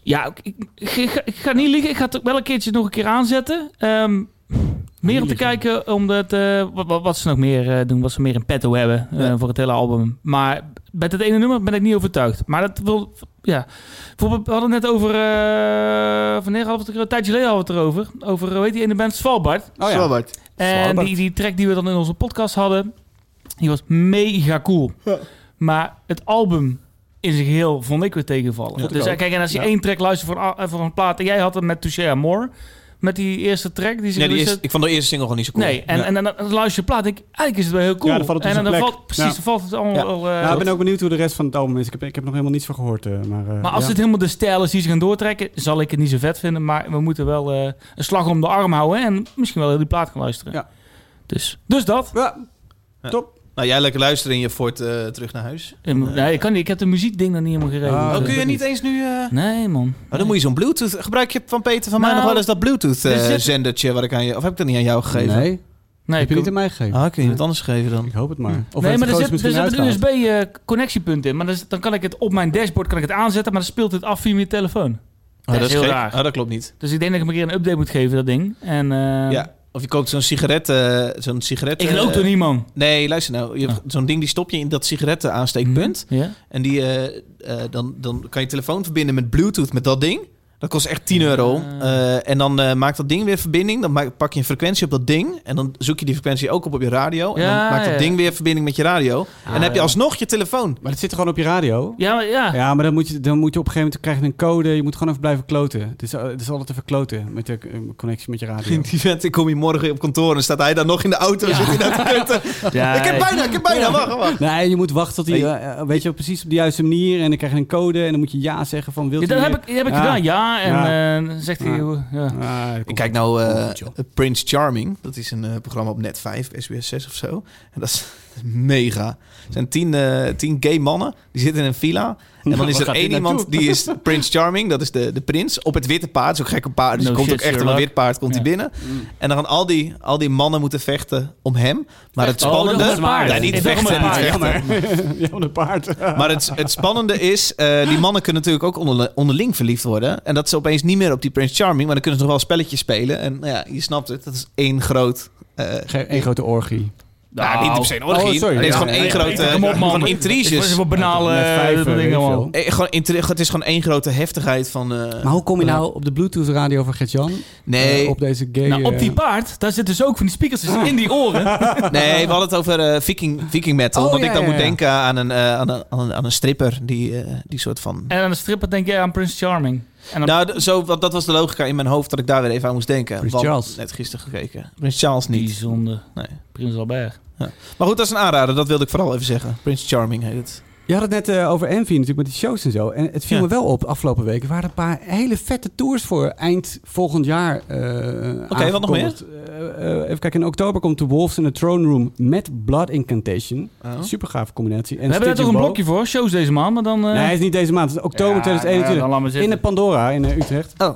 Speaker 1: Ja,
Speaker 3: ik, ik, ik ga, ik ga niet liegen. Ik ga het wel een keertje nog een keer aanzetten. Ehm, meer om te kijken, omdat, eh, wat, wat, wat ze nog meer eh, doen, wat ze meer in petto hebben eh,
Speaker 2: Ja.
Speaker 3: voor het hele album. Maar met het ene nummer ben ik niet overtuigd. Maar dat wil, ja. Bijvoorbeeld, we hadden het net over, eh wanneer hadden we het er, een tijdje geleden hadden we het erover. Over, hoe heet die ene band, Svalbard.
Speaker 1: Oh ja.
Speaker 2: Svalbard.
Speaker 3: En
Speaker 1: Svalbard.
Speaker 3: die, die track die we dan in onze podcast hadden, die was mega cool. Maar het album in zijn geheel vond ik weer tegenvallen. Dus eh, kijk, en als je
Speaker 1: Ja.
Speaker 3: één track luistert voor een, a- voor een plaat... En jij had het met Touché Amore, met die eerste track. Die ze
Speaker 2: Nee, die is, ik vond de eerste single gewoon niet zo cool.
Speaker 3: Nee, en,
Speaker 2: Ja.
Speaker 3: en, dan, dan luister je plaat ik, eigenlijk is het wel heel cool.
Speaker 1: Ja, dan valt het op
Speaker 3: en dan
Speaker 1: plek.
Speaker 3: valt, precies,
Speaker 1: Ja.
Speaker 3: dan valt het allemaal
Speaker 2: Ja.
Speaker 3: eh,
Speaker 1: ik ben ook benieuwd hoe de rest van het album is. Ik heb, ik heb nog helemaal niets van gehoord. eh, maar, eh,
Speaker 3: maar als
Speaker 1: ja.
Speaker 3: het helemaal de stijl is die ze gaan doortrekken, zal ik het niet zo vet vinden. Maar we moeten wel eh, een slag om de arm houden en misschien wel heel die plaat gaan luisteren.
Speaker 1: Ja.
Speaker 3: Dus, dus dat.
Speaker 1: Ja. top.
Speaker 2: Nou, jij lekker luisteren in je Ford eh, terug naar huis.
Speaker 3: Ik moet- Nee, ik, kan niet, ik heb de muziekding nog niet helemaal geregeld.
Speaker 2: Oh,
Speaker 1: dat
Speaker 2: kun je niet eens nu... eh,
Speaker 3: Nee, man.
Speaker 2: Oh, dan moet je zo'n Bluetooth... Gebruik je van Peter van mij
Speaker 3: Nou,
Speaker 2: nog wel eens dat
Speaker 3: er
Speaker 2: Bluetooth-zendertje wat ik aan je... Of heb ik dat niet aan jou gegeven?
Speaker 1: Nee,
Speaker 3: Nee,
Speaker 1: heb je niet aan mij gegeven.
Speaker 2: Ah, kun je het anders geven dan?
Speaker 1: Ik hoop het maar. Of
Speaker 3: nee, maar er zit, er een? USB-connectiepunt in. Maar dan, dan kan ik het op mijn dashboard kan ik het aanzetten, maar dan speelt het af via mijn telefoon.
Speaker 2: Oh,
Speaker 3: is heel
Speaker 2: gek.
Speaker 3: raar.
Speaker 2: Oh, dat klopt niet.
Speaker 3: Dus ik denk dat ik hem een keer een update moet geven, dat ding. En, eh,
Speaker 2: Ja. Of je koopt zo'n sigaret... eh, zo'n sigaret...
Speaker 3: Ik geloof
Speaker 2: eh,
Speaker 3: niet, man.
Speaker 2: Nee, luister nou. Je hebt
Speaker 3: Ah.
Speaker 2: Zo'n ding die stop je in dat sigaretten aansteekpunt.
Speaker 3: Ja?
Speaker 2: En die, eh, dan, dan kan je telefoon verbinden met Bluetooth met dat ding. Dat kost echt 10 euro.
Speaker 3: Ah.
Speaker 2: Eh, en dan eh, maakt dat ding weer verbinding. Dan maak- pak je een frequentie op dat ding. En dan zoek je die frequentie ook op op je radio. En
Speaker 3: Ja,
Speaker 2: dan maakt dat
Speaker 3: ja.
Speaker 2: ding weer verbinding met je radio. en dan heb je alsnog je telefoon.
Speaker 1: Maar het zit er gewoon op je radio.
Speaker 3: Ja, maar ja.
Speaker 1: Ja, maar dan moet, je, dan moet je op een gegeven moment krijg je een code. Je moet gewoon even blijven kloten. Het is, het is altijd even kloten met de eh, connectie met je radio.
Speaker 2: Die vent, ik kom hier morgen op kantoor en staat hij dan nog in de auto.
Speaker 3: Ja.
Speaker 2: Zit hij nou te.
Speaker 3: Ja,
Speaker 2: ik heb bijna, ik heb bijna. Wacht, wacht.
Speaker 1: Nee, je moet wachten tot hij,
Speaker 2: Nee.
Speaker 1: weet je, precies op de juiste manier. En dan krijg je een code en dan moet je ja zeggen van wil
Speaker 3: Ja,
Speaker 1: je
Speaker 3: dat heb ik, heb ik
Speaker 1: Ja.
Speaker 3: gedaan. Ja, En
Speaker 1: Ja.
Speaker 3: eh, dan zegt hij...
Speaker 1: Ja.
Speaker 3: hoe- Ja.
Speaker 1: Ah,
Speaker 2: Ik kijk nou eh. Prince Charming. Dat is een eh, programma op Net 5, SBS 6 of zo. En dat is mega. Er zijn tien, eh, tien gay mannen. Die zitten in een villa. En dan
Speaker 1: Nou,
Speaker 2: is er één iemand die is Prince Charming. Dat is de, de prins. Op het witte paard. Zo'n gekke paard. Dus
Speaker 3: No
Speaker 2: komt
Speaker 3: shit,
Speaker 2: ook echt op een wit paard komt
Speaker 3: Ja.
Speaker 2: hij binnen. En dan gaan al die, al die mannen moeten vechten om hem. Maar het
Speaker 3: Oh,
Speaker 2: spannende...
Speaker 3: paard.
Speaker 2: Ja, niet vechten, niet vechten.
Speaker 1: Ja, een paard.
Speaker 2: Maar het, het spannende is, eh, die mannen kunnen natuurlijk ook onder, onderling verliefd worden. En dat is opeens niet meer op die Prince Charming, maar dan kunnen ze nog wel spelletjes spelen. En nou ja, je snapt het, dat is één groot...
Speaker 1: één grote orgie.
Speaker 2: Nou, niet per se een orgie.
Speaker 1: Oh, sorry.
Speaker 2: Het is gewoon één grote...
Speaker 3: op, man.
Speaker 2: Van
Speaker 3: Het
Speaker 2: intriges.
Speaker 3: is banale eh, dingen, man.
Speaker 2: Eh, gewoon het is gewoon één grote heftigheid van... eh,
Speaker 1: Maar hoe kom je nou op de Bluetooth radio van Gert-Jan?
Speaker 2: Nee,
Speaker 1: op deze gay...
Speaker 3: Nou, op die paard, daar zitten dus ook van die speakers in die oren.
Speaker 2: nee, we hadden het over viking, viking metal.
Speaker 1: Oh,
Speaker 2: dat
Speaker 1: ja,
Speaker 2: ik dan
Speaker 1: ja,
Speaker 2: moet
Speaker 1: ja.
Speaker 2: denken aan een, aan, een, aan, een, aan een stripper die, die soort van...
Speaker 3: En aan de stripper denk jij aan Prince Charming. En dan,
Speaker 2: Nou, zo, want dat was de logica in mijn hoofd dat ik daar weer even aan moest denken.
Speaker 1: Prins
Speaker 2: Want-
Speaker 1: Charles.
Speaker 2: Net gisteren gekeken. Prins Charles niet.
Speaker 3: bijzonder.
Speaker 2: Nee.
Speaker 3: Prins Albert.
Speaker 2: Maar goed, dat is een aanrader. Dat wilde ik vooral even zeggen. Prince Charming heet het.
Speaker 1: Je had het net eh, over Envy natuurlijk met die shows en zo. En het viel
Speaker 2: Ja.
Speaker 1: me wel op afgelopen weken. Er waren een paar hele vette tours voor eind volgend jaar. Oké,
Speaker 2: wat nog meer?
Speaker 1: even kijken, in oktober komt The Wolves in the Throne Room met Blood Incantation. Super gave combinatie. En
Speaker 3: We hebben daar toch een blokje voor, shows deze maand, maar dan... eh,
Speaker 1: Nee, het is niet deze maand. Het is oktober
Speaker 3: ja,
Speaker 1: 2021.
Speaker 3: dan laat maar
Speaker 1: in de Pandora in eh, Utrecht.
Speaker 2: Oh.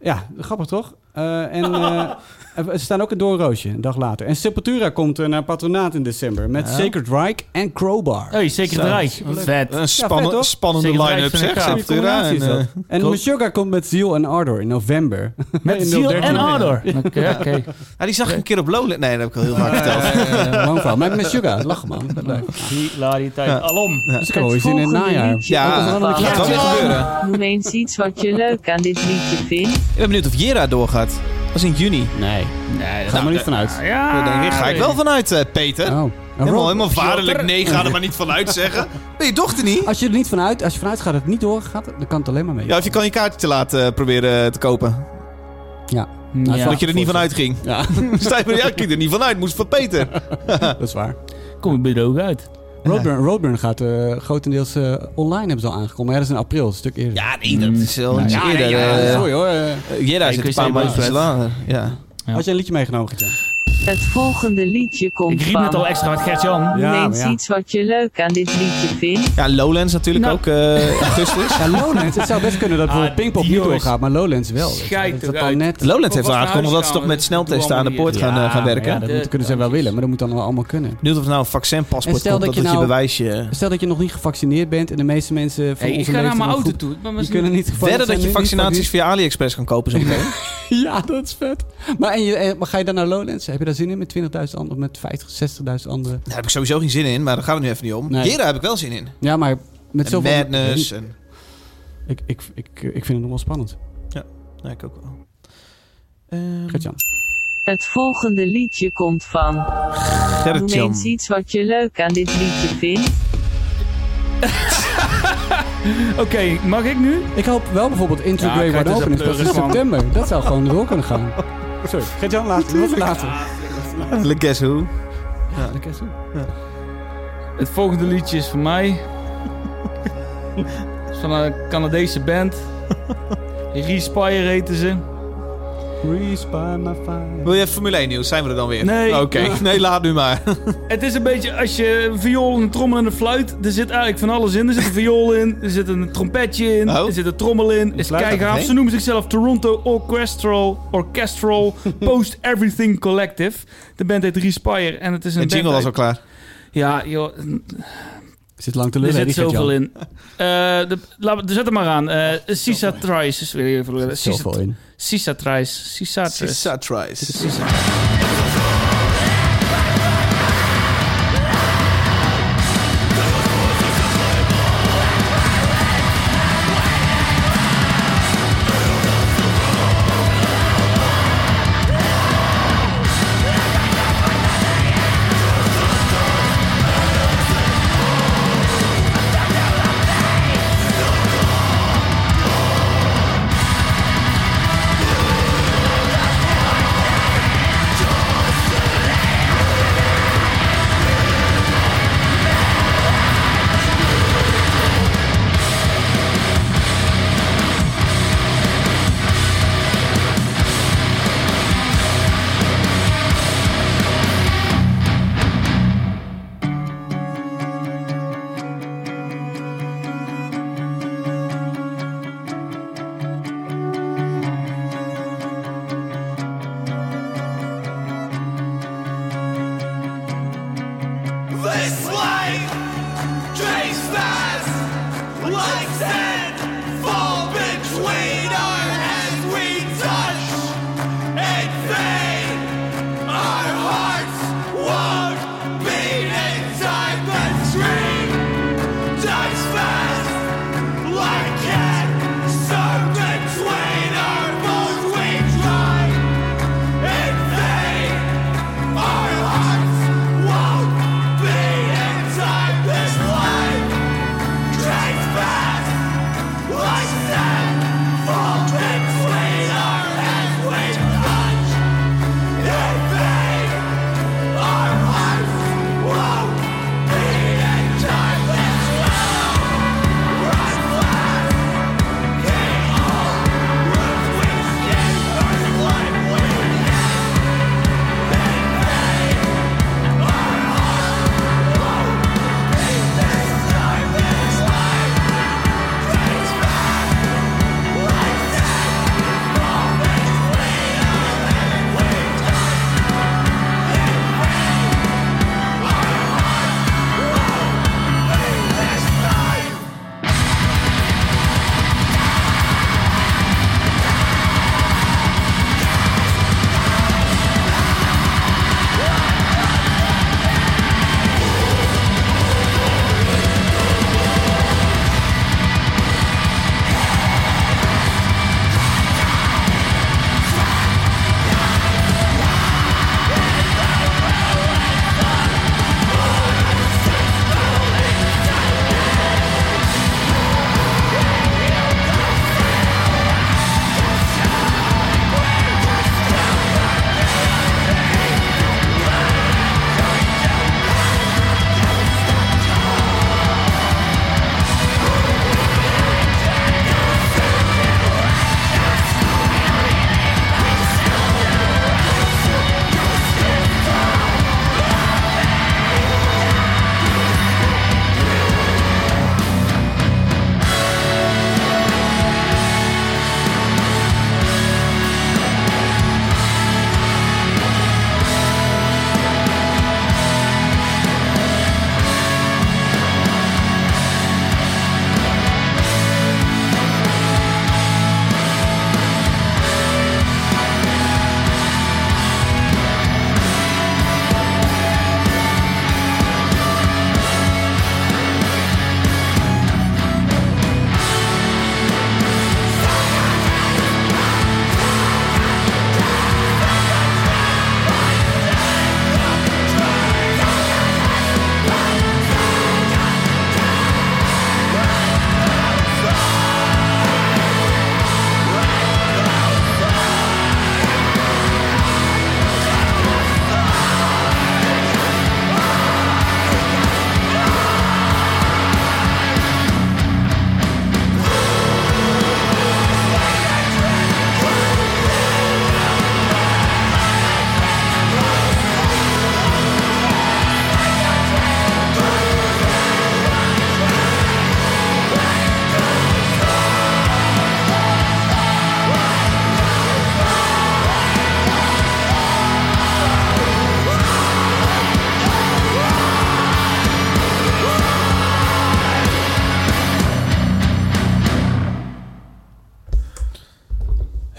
Speaker 1: ja, grappig toch? Eh, en eh, er staan ook een doorroosje, een dag later. En Sepultura komt eh, naar Patronaat in december. Met
Speaker 2: Ja.
Speaker 1: Sacred Rike en Crowbar.
Speaker 3: Hey, Rijk.
Speaker 1: Leuk.
Speaker 3: Vet.
Speaker 2: Een spannen-
Speaker 1: vet,
Speaker 2: spannende line-up zeg. Sepultura. En,
Speaker 1: dat. En. Meshuggah komt met Ziel en Ardor in november.
Speaker 3: Met
Speaker 1: In
Speaker 3: ziel
Speaker 1: 013.
Speaker 3: en ardor. Oké, oké.
Speaker 2: ah, die zag ik een keer op Lowland. Nee, dat heb ik al heel vaak verteld.
Speaker 1: Lang. Met Meshuggah, lachen man. Leuk.
Speaker 3: Hilariteit.
Speaker 2: Ja.
Speaker 3: Alom.
Speaker 1: Dus ik kan eens in het najaar.
Speaker 2: Ja, dat weer gebeuren.
Speaker 5: Noem eens iets wat je leuk aan dit liedje vindt.
Speaker 2: Ik ben benieuwd of Jera doorgaat. Dat is in juni.
Speaker 1: Nee,
Speaker 3: Nee,
Speaker 1: ga er maar niet vanuit.
Speaker 3: Ja,
Speaker 2: Daar denk ik, ga ik wel vanuit, eh, Peter.
Speaker 1: Oh.
Speaker 2: Helemaal, helemaal vaderlijk. Nee, ga er maar niet vanuit zeggen. Ben je dochter niet?
Speaker 1: Als je er niet vanuit, als je vanuit gaat dat het niet doorgaat, dan kan het alleen maar mee.
Speaker 2: Ja, of je kan je kaartje te laten eh, proberen te kopen.
Speaker 1: Ja,
Speaker 3: Ja.
Speaker 2: Dat je er niet vanuit ging.
Speaker 1: ja
Speaker 2: maar, ja, ik ging er niet vanuit. Moest van Peter.
Speaker 1: dat is waar.
Speaker 3: Kom ik bij de ogen uit.
Speaker 1: Roadburn, Roadburn gaat eh, grotendeels eh, online, hebben ze al aangekomen. Maar ja, dat is in april, een stuk eerder.
Speaker 2: Ja, nee, dat is wel
Speaker 1: Nou, ja,
Speaker 2: eerder.
Speaker 1: ja,
Speaker 2: eh,
Speaker 1: sorry hoor.
Speaker 2: Jera zit een paar
Speaker 3: niet.
Speaker 2: later. Ja.
Speaker 3: Ja.
Speaker 1: Had je een liedje meegenomen, Gert-Jan?
Speaker 5: Het volgende liedje komt
Speaker 3: Ik riep
Speaker 5: van...
Speaker 3: net al extra met Gert-Jan.
Speaker 1: Ja, ja.
Speaker 5: iets wat je leuk aan dit liedje vindt.
Speaker 2: ja, Lowlands natuurlijk
Speaker 3: Nou.
Speaker 2: ook eh, augustus.
Speaker 1: Ja, Lowlands. Het zou best kunnen dat bijvoorbeeld
Speaker 3: Ah,
Speaker 1: Pinkpop niet doorgaat, maar Lowlands wel.
Speaker 3: Schijt
Speaker 1: dat dat net...
Speaker 2: Lowlands heeft aangekondigd dat ze toch met
Speaker 3: dat
Speaker 2: sneltesten aan de poort gaan, eh, gaan werken.
Speaker 1: Ja, dat moet- kunnen ze wel willen, maar dat moet dan wel allemaal kunnen.
Speaker 2: Benieuwd of nou een vaccinpaspoort
Speaker 1: En stel
Speaker 2: komt,
Speaker 1: dat
Speaker 2: dat
Speaker 1: je
Speaker 2: dat je
Speaker 1: nou-
Speaker 2: bewijsje...
Speaker 1: Stel dat je nog niet gevaccineerd bent en de meeste mensen van
Speaker 3: Hey, ik
Speaker 1: onze
Speaker 3: ga naar
Speaker 1: leeftijd
Speaker 3: mijn auto
Speaker 1: goed-
Speaker 3: toe. Maar
Speaker 1: Die kunnen niet
Speaker 2: Verder dat je vaccinaties via AliExpress kan kopen zo meteen.
Speaker 1: Ja, dat is vet. Maar, ga je dan naar Lowlands? Heb je daar zin in met 20.000 anderen, met 50, 60.000 anderen?
Speaker 2: Daar heb ik sowieso geen zin in, maar daar gaat het nu even niet om.
Speaker 1: Nee.
Speaker 2: Jera heb ik wel zin in.
Speaker 1: Ja, maar met
Speaker 2: En
Speaker 1: zoveel...
Speaker 2: Madness. En,
Speaker 1: Ik, ik, ik, ik vind het nog wel spannend.
Speaker 2: ja, ik ook wel. Ehm,
Speaker 1: Gert-Jan.
Speaker 5: Het volgende liedje komt van... Noem
Speaker 2: Gerrit-Jan.
Speaker 5: eens iets wat je leuk aan dit liedje vindt.
Speaker 3: Oké, mag ik nu?
Speaker 1: Ik hoop wel bijvoorbeeld Into
Speaker 3: Ja,
Speaker 1: Grey Wide
Speaker 3: is
Speaker 1: Open is
Speaker 3: een
Speaker 1: pas in september. Dat zou gewoon door kunnen gaan. Sorry, Gert-Jan, later. Later.
Speaker 2: Le Guess Who.
Speaker 1: Ja, dat kan je doen.
Speaker 3: Het volgende liedje is van mij. is van een Canadese band. Respire heten ze.
Speaker 2: Wil je Formule 1 nieuws? Zijn we er dan weer?
Speaker 3: Nee.
Speaker 2: Oké, nee, laat nu maar.
Speaker 3: Het is een beetje als je een viool, een trommel en een fluit. Er zit eigenlijk van alles in. Er zit een viool in. Er zit een trompetje in.
Speaker 2: Oh.
Speaker 3: Er zit een trommel in. Is keigaaf. Ze noemen zichzelf Toronto Orchestral, Orchestral Post Everything Collective. De band heet Respire. En het is een
Speaker 2: De jingle was al klaar.
Speaker 3: Ja, joh.
Speaker 1: Zit lang te
Speaker 3: Er
Speaker 1: lullen, hè,
Speaker 3: zit zoveel in. Eh de, laat, zet hem maar aan. Eh Sisa Trice. is weer even-
Speaker 1: Er.
Speaker 3: Sisa Trice. Sisa Trice.
Speaker 2: Sisa Trice.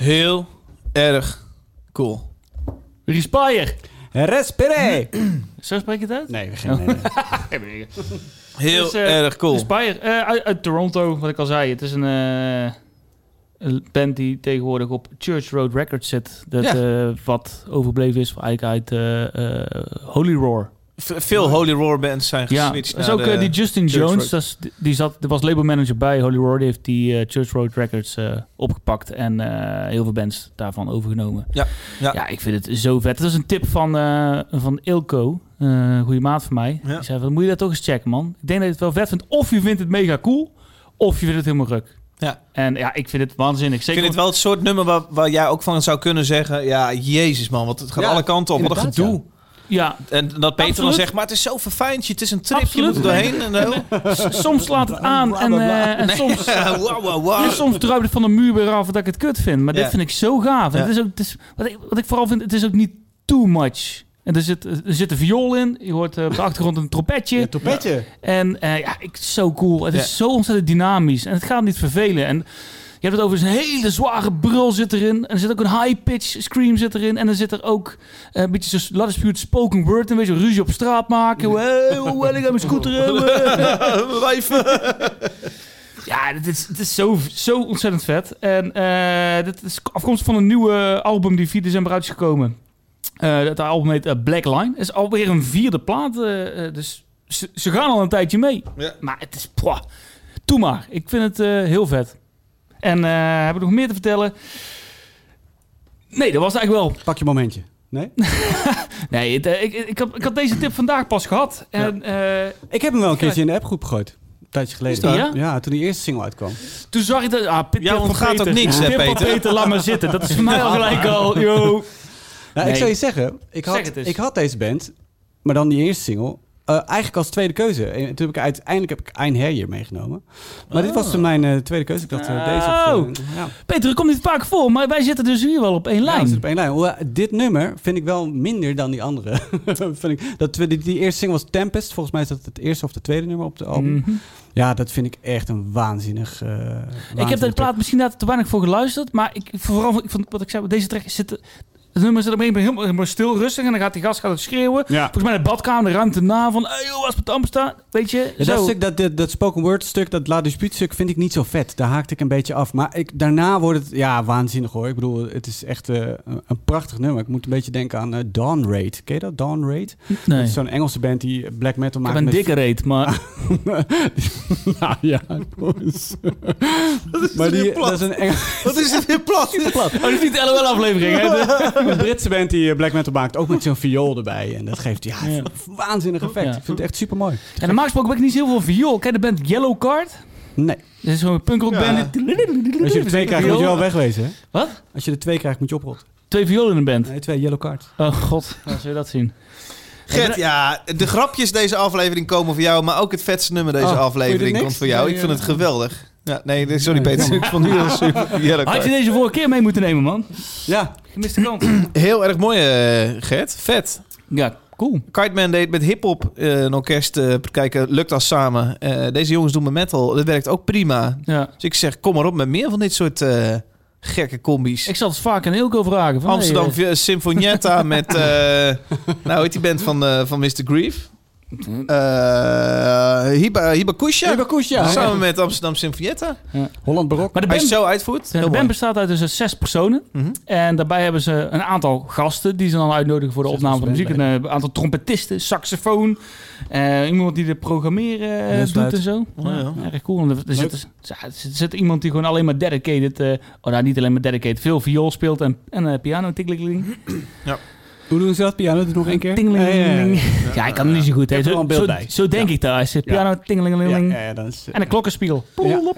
Speaker 2: Heel erg cool.
Speaker 3: Respire.
Speaker 1: Respire!
Speaker 3: Zo spreek je het uit?
Speaker 1: Nee, we gaan... Nee, nee.
Speaker 2: Heel
Speaker 3: Dus, eh,
Speaker 2: erg cool.
Speaker 3: Respire. eh, uit, uit Toronto, wat ik al zei. Het is een, eh, een band die tegenwoordig op Church Road Records zit. Dat,
Speaker 2: Ja.
Speaker 3: eh, wat overbleven is eigenlijk uit eh, eh, Holy Roar.
Speaker 2: Veel Holy Roar bands zijn
Speaker 3: Ja,
Speaker 2: geswitcht
Speaker 3: dat is
Speaker 2: naar
Speaker 3: ook eh, die Justin
Speaker 2: Church
Speaker 3: Jones. Dat is, die zat, er was labelmanager bij Holy Roar. Die heeft die eh, Church Road Records eh, opgepakt. En heel veel bands daarvan overgenomen.
Speaker 2: Ja, ja.
Speaker 3: ja, ik vind het zo vet. Dat is een tip van, van Ilko. een goede maat van mij.
Speaker 2: Ja.
Speaker 3: Die zei van, moet je dat toch eens checken, man. Ik denk dat je het wel vet vindt. Of je vindt het mega cool. Of je vindt het helemaal ruk.
Speaker 2: Ja.
Speaker 3: En ja, ik vind het waanzinnig.
Speaker 2: Ik
Speaker 3: Zeker
Speaker 2: vind het wel het soort nummer waar, waar jij ook van zou kunnen zeggen... Ja, jezus man, want het gaat
Speaker 1: Ja,
Speaker 2: alle kanten op. Wat een gedoe.
Speaker 3: Ja,
Speaker 2: En dat Peter dan zegt, maar het is zo verfijnd. Het is een trip,
Speaker 3: Absoluut.
Speaker 2: je moet er doorheen. En,
Speaker 3: soms slaat het aan en, eh, en soms...
Speaker 2: Ja, wow, wow, wow.
Speaker 3: En soms druipt het van de muur weer af dat ik het kut vind. Maar
Speaker 2: Ja.
Speaker 3: dit vind ik zo gaaf. En
Speaker 2: Ja.
Speaker 3: het is ook, het is, wat, ik, wat ik vooral vind, het is ook niet too much. En er zit, er zit een viool in. Je hoort eh, op de achtergrond een trompetje.
Speaker 1: Je trompetje.
Speaker 3: En eh, ja, ik, zo cool. Het
Speaker 2: Ja.
Speaker 3: is zo ontzettend dynamisch. En het gaat niet vervelen. En je hebt het over een hele zware brul zit erin. En er zit ook een high-pitch scream zit erin. En er zit er ook eh, een beetje zo'n Dispute spoken word. Een beetje ruzie op straat maken. Hey, hoe wil ik aan mijn scooter hebben?
Speaker 2: Wijf.
Speaker 3: Ja, dit is, het is zo, zo ontzettend vet. En eh dit is afkomstig van een nieuwe album die 4 december uit is gekomen. Eh dat album heet eh, Black Line. Het is alweer een vierde plaat. eh, eh, dus ze, ze gaan al een tijdje mee.
Speaker 2: Ja.
Speaker 3: Maar het is... Pwah, doe maar. Ik vind het eh, heel vet. En eh heb ik nog meer te vertellen? Nee, dat was het eigenlijk wel.
Speaker 1: Pak je momentje. Nee?
Speaker 3: Nee, het, eh, ik, ik, had, ik had deze tip vandaag pas gehad. En eh,
Speaker 1: Ik heb hem wel een keertje in de appgroep gegooid. Een tijdje geleden.
Speaker 3: Die, ja?
Speaker 1: Ja, toen die eerste single uitkwam.
Speaker 3: toen zag ik dat... Ah, Pit-
Speaker 2: Ja, ontgaat ook niks, hè, Peter?
Speaker 3: Peter, laat maar zitten. Dat is voor mij al gelijk al... Yo.
Speaker 1: Nou,
Speaker 3: Nee.
Speaker 1: Ik zou je zeggen, ik had, ik had deze band, maar dan die eerste single, eh, eigenlijk als tweede keuze. En toen heb ik uiteindelijk heb ik Ein meegenomen. Maar dit was toen mijn eh, tweede keuze. Ik dacht, eh, deze of,
Speaker 3: Oh.
Speaker 1: eh, ja.
Speaker 3: Peter, komt niet vaak voor, maar wij zitten dus hier wel op één
Speaker 1: Ja,
Speaker 3: lijn.
Speaker 1: zitten op één lijn. Hoewel, dit nummer vind ik wel minder dan die andere. vind ik, dat, die, die eerste single was Tempest. Volgens mij is dat het eerste of de tweede nummer op de album.
Speaker 3: Mhm.
Speaker 1: Ja, dat vind ik echt een waanzinnig...
Speaker 3: Ik heb de plaat misschien daar te weinig voor geluisterd, maar ik, vooral ik vond wat ik zei, deze track zit, het nummer zit op een helemaal, helemaal stil, rustig en dan gaat die gast gaat het schreeuwen.
Speaker 1: Ja.
Speaker 3: Volgens mij in de badkamer, de ruimte na van, hey joh, was het Amsterdam, weet je?
Speaker 1: Ja,
Speaker 3: zo.
Speaker 1: dat, stuk, dat, dat, dat spoken word stuk, dat La Dispute stuk, vind ik niet zo vet. Daar haakte ik een beetje af. Maar ik, daarna wordt het, ja, waanzinnig hoor. Ik bedoel, het is echt eh, een, een prachtig nummer. Ik moet een beetje denken aan eh, Dawn Raid. Ken je dat, Dawn Raid?
Speaker 3: nee.
Speaker 1: Dat
Speaker 3: Ik
Speaker 1: is zo'n Engelse band die black metal
Speaker 3: heb
Speaker 1: maakt.
Speaker 3: een
Speaker 1: met-
Speaker 3: dikke reet, maar
Speaker 1: nou ja, jongens. maar die, dat is een, Engel,
Speaker 2: Wat is dit weer plat?
Speaker 3: oh, dit is niet de LOL-aflevering, hè?
Speaker 1: een Britse band die eh, black metal maakt. Ook met zo'n viool erbij. En dat geeft ja,
Speaker 3: Ja.
Speaker 1: een waanzinnig effect.
Speaker 3: Ja.
Speaker 1: Ik vind het echt super mooi.
Speaker 3: En normaal gesproken heb ik niet zo heel veel viool. Ken je de band Yellow Card?
Speaker 1: Nee.
Speaker 3: Dat is zo'n punkrock band.
Speaker 1: Als je er twee krijgt, moet je wel wegwezen. Hè?
Speaker 3: Wat?
Speaker 1: Als je er twee krijgt, moet je oprotten.
Speaker 3: Twee violen in een band.
Speaker 1: Nee, twee yellow cards.
Speaker 3: Oh god, waar zul je dat zien?
Speaker 2: Gert, ja, de grapjes deze aflevering komen voor jou, maar ook het vetste nummer deze
Speaker 1: Oh,
Speaker 2: aflevering
Speaker 1: dit
Speaker 2: komt voor jou. Ik vind het geweldig. Ja, nee, sorry Peter, ik vond nu al super. Ja, dat
Speaker 3: Had je deze vorige keer mee moeten nemen, man?
Speaker 1: Ja,
Speaker 3: Gemiste kans.
Speaker 2: Heel erg mooi, eh, Gert. Vet.
Speaker 3: ja, cool.
Speaker 2: Kiteman deed met hip-hop eh, een orkest eh, kijken, lukt als samen. Eh, deze jongens doen met metal, dat werkt ook prima.
Speaker 3: Ja.
Speaker 2: Dus ik zeg, kom maar op met meer van dit soort eh, gekke combi's.
Speaker 3: Ik zal het vaak aan Ilko vragen. Van,
Speaker 2: Amsterdam
Speaker 3: hey,
Speaker 2: hey, Sinfonietta met, eh nou heet die band van, eh, van Mr. Grief? Eh Hiba, Hibakusha.
Speaker 1: Hibakusha.
Speaker 2: Samen met Amsterdam Sinfonietta.
Speaker 1: Holland Barok.
Speaker 3: Maar de
Speaker 2: Als je
Speaker 3: band,
Speaker 2: zo uitvoert,
Speaker 3: de band
Speaker 2: mooi.
Speaker 3: bestaat uit dus zes personen.
Speaker 2: Mhm.
Speaker 3: En daarbij hebben ze een aantal gasten die ze dan uitnodigen voor de
Speaker 1: Zes
Speaker 3: opname van de muziek. Een eh, aantal trompetisten, saxofoon. eh, iemand die de programmeren
Speaker 1: Ja,
Speaker 3: doet en zo.
Speaker 2: Oh, ja.
Speaker 3: Erg cool. En er, er zit, er zit- iemand die gewoon alleen maar dedicated... eh oh, nou, niet alleen maar dedicated. Veel viool speelt en, en eh, piano. Tikkeling.
Speaker 1: Hoe doen ze dat? Piano, doe nog één keer. Ja, ja, ja.
Speaker 3: Ja, ik kan het niet zo goed. hè. Zo,
Speaker 1: wel een beeld
Speaker 3: zo,
Speaker 1: bij.
Speaker 3: zo denk
Speaker 1: Ja.
Speaker 3: ik daar. Piano, tingeling.
Speaker 1: Ja, ja, ja, dan is,
Speaker 3: En een klokkenspiegel.
Speaker 1: Ja.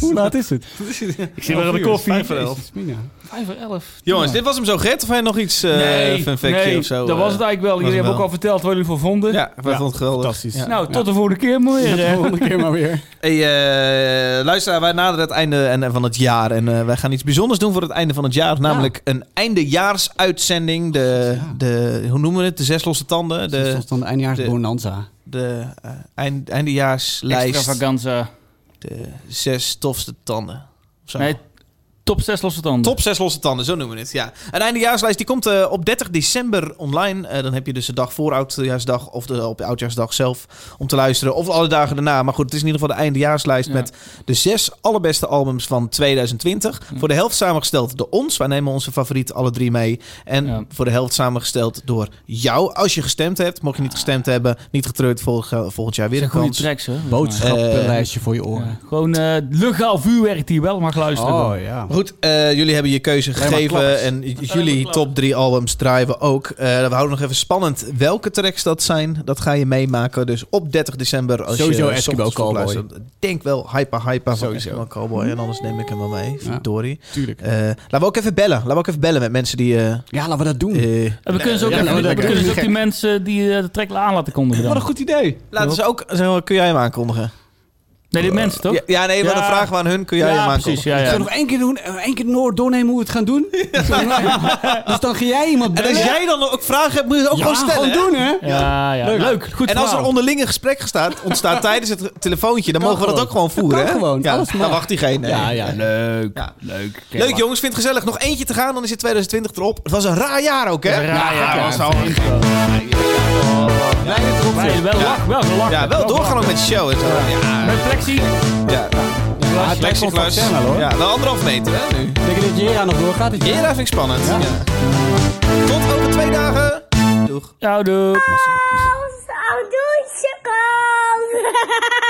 Speaker 1: Hoe laat is het?
Speaker 3: Ik zit weer aan de koffie.
Speaker 2: Vijf voor elf.
Speaker 1: Jezus, Mina.
Speaker 3: Vijf voor elf.
Speaker 2: Jongens, dit was hem zo, Gert. Of hij nog iets uh,
Speaker 3: nee,
Speaker 2: of zo?
Speaker 3: dat
Speaker 2: eh?
Speaker 3: was het eigenlijk wel. Jullie hebben ook al verteld wat jullie voor vonden.
Speaker 2: Ja, wij
Speaker 1: Ja,
Speaker 2: vonden het geweldig.
Speaker 1: fantastisch.
Speaker 2: Ja.
Speaker 3: Nou, tot de volgende keer maar weer.
Speaker 1: De volgende keer maar weer.
Speaker 2: Hey, eh, luisteraar, wij naderen het einde en, van het jaar. En eh, wij gaan iets bijzonders doen voor het einde van het jaar. Namelijk een eindejaarsuitzending. De,
Speaker 1: Ja.
Speaker 2: de, hoe noemen we het? De zes losse tanden. De,
Speaker 1: dan de eindejaars
Speaker 2: de-
Speaker 1: bonanza.
Speaker 2: de eh, eind, eindejaarslijst.
Speaker 3: Extravaganza.
Speaker 2: De zes tofste tanden. Zo.
Speaker 3: Nee, top 6 losse tanden.
Speaker 2: Top 6 losse tanden, zo noemen we het. Ja. Een eindejaarslijst die komt eh, op 30 december online. Eh, dan heb je dus de dag voor Oudjaarsdag of de, op Oudjaarsdag zelf om te luisteren. Of alle dagen daarna. Maar goed, het is in ieder geval de eindejaarslijst
Speaker 3: Ja.
Speaker 2: met de zes allerbeste albums van 2020.
Speaker 3: Ja.
Speaker 2: Voor de helft samengesteld door ons. Wij nemen onze favorieten alle drie mee. En
Speaker 3: Ja.
Speaker 2: voor de helft samengesteld door jou. Als je gestemd hebt. Mocht je niet gestemd hebben, niet getreurd. Volgend, volgend jaar weer een
Speaker 3: goede
Speaker 2: kans.
Speaker 3: tracks, hè.
Speaker 1: Boodschappenlijstje voor je
Speaker 3: Ja.
Speaker 1: oren.
Speaker 3: Gewoon eh, legaal vuurwerk die je wel mag luisteren.
Speaker 1: Oh ja.
Speaker 2: Goed, eh, jullie hebben je keuze gegeven en jullie top drie albums draaien we ook. Eh, we houden nog even spannend welke tracks dat zijn. Dat ga je meemaken. Dus op 30 december als
Speaker 1: Sowieso
Speaker 2: je
Speaker 1: Eskimo
Speaker 2: ochtends
Speaker 1: Cowboy.
Speaker 2: denk wel Hyper Hyper van
Speaker 1: Sowieso.
Speaker 2: Eskimo Cowboy. En anders neem ik hem wel mee.
Speaker 1: Ja.
Speaker 2: Verdorie.
Speaker 1: Tuurlijk.
Speaker 2: Eh, laten we ook even bellen. Laten we ook even bellen met mensen die... eh
Speaker 1: Ja, laten we dat doen.
Speaker 2: eh,
Speaker 3: En we kunnen ze ook,
Speaker 2: Ja,
Speaker 3: even- we kunnen ze ook die mensen die eh, de track aan laten kondigen dan.
Speaker 1: Wat een goed idee.
Speaker 2: laten ze ook... zo, kun jij hem aankondigen?
Speaker 3: Nee, de mensen toch?
Speaker 2: Ja, ja, nee, maar
Speaker 3: Ja.
Speaker 2: dan vragen we aan hun. Kun jij
Speaker 3: Ja,
Speaker 2: hem
Speaker 3: precies. Ja,
Speaker 1: Ik
Speaker 3: ja.
Speaker 1: nog één keer doen, eh, één keer door- doornemen hoe we het gaan doen. dus dan ga jij iemand
Speaker 2: En
Speaker 1: bellen.
Speaker 2: als jij dan ook vragen hebt, moet je het ook
Speaker 1: ja,
Speaker 2: gewoon stellen. hè?
Speaker 1: doen, hè?
Speaker 3: Ja, ja.
Speaker 1: Leuk.
Speaker 3: Leuk. Goed
Speaker 2: En als er onderling een gesprek gestaat, ontstaat tijdens het telefoontje, dan
Speaker 1: Kan
Speaker 2: mogen we dat
Speaker 1: gewoon.
Speaker 2: ook gewoon
Speaker 1: Dat
Speaker 2: voeren.
Speaker 1: kan
Speaker 2: hè?
Speaker 1: gewoon.
Speaker 2: Ja,
Speaker 1: Alles
Speaker 2: dan wacht diegene.
Speaker 1: Ja, ja.
Speaker 3: Leuk.
Speaker 2: Ja.
Speaker 3: Leuk.
Speaker 2: Leuk jongens, vind het gezellig. Nog eentje te gaan, dan is het 2020 erop. Het was een raar jaar ook, hè?
Speaker 3: Ja, ja, ja.
Speaker 2: was al-
Speaker 3: wel. Nee, wel lach.
Speaker 2: Ja, wel doorgaan ook met de show en. Ja,
Speaker 3: Met plexi.
Speaker 2: ja.
Speaker 1: Ja, het
Speaker 2: Plexiglas.
Speaker 1: hoor.
Speaker 2: Ja, wel anderhalf meter, hè, nu.
Speaker 1: Denk je dat Jera nog doorgaat?
Speaker 2: Jera vind ik spannend.
Speaker 1: Ja.
Speaker 2: Ja. Tot over twee dagen. Doeg.
Speaker 7: Oh, doei, sukkel.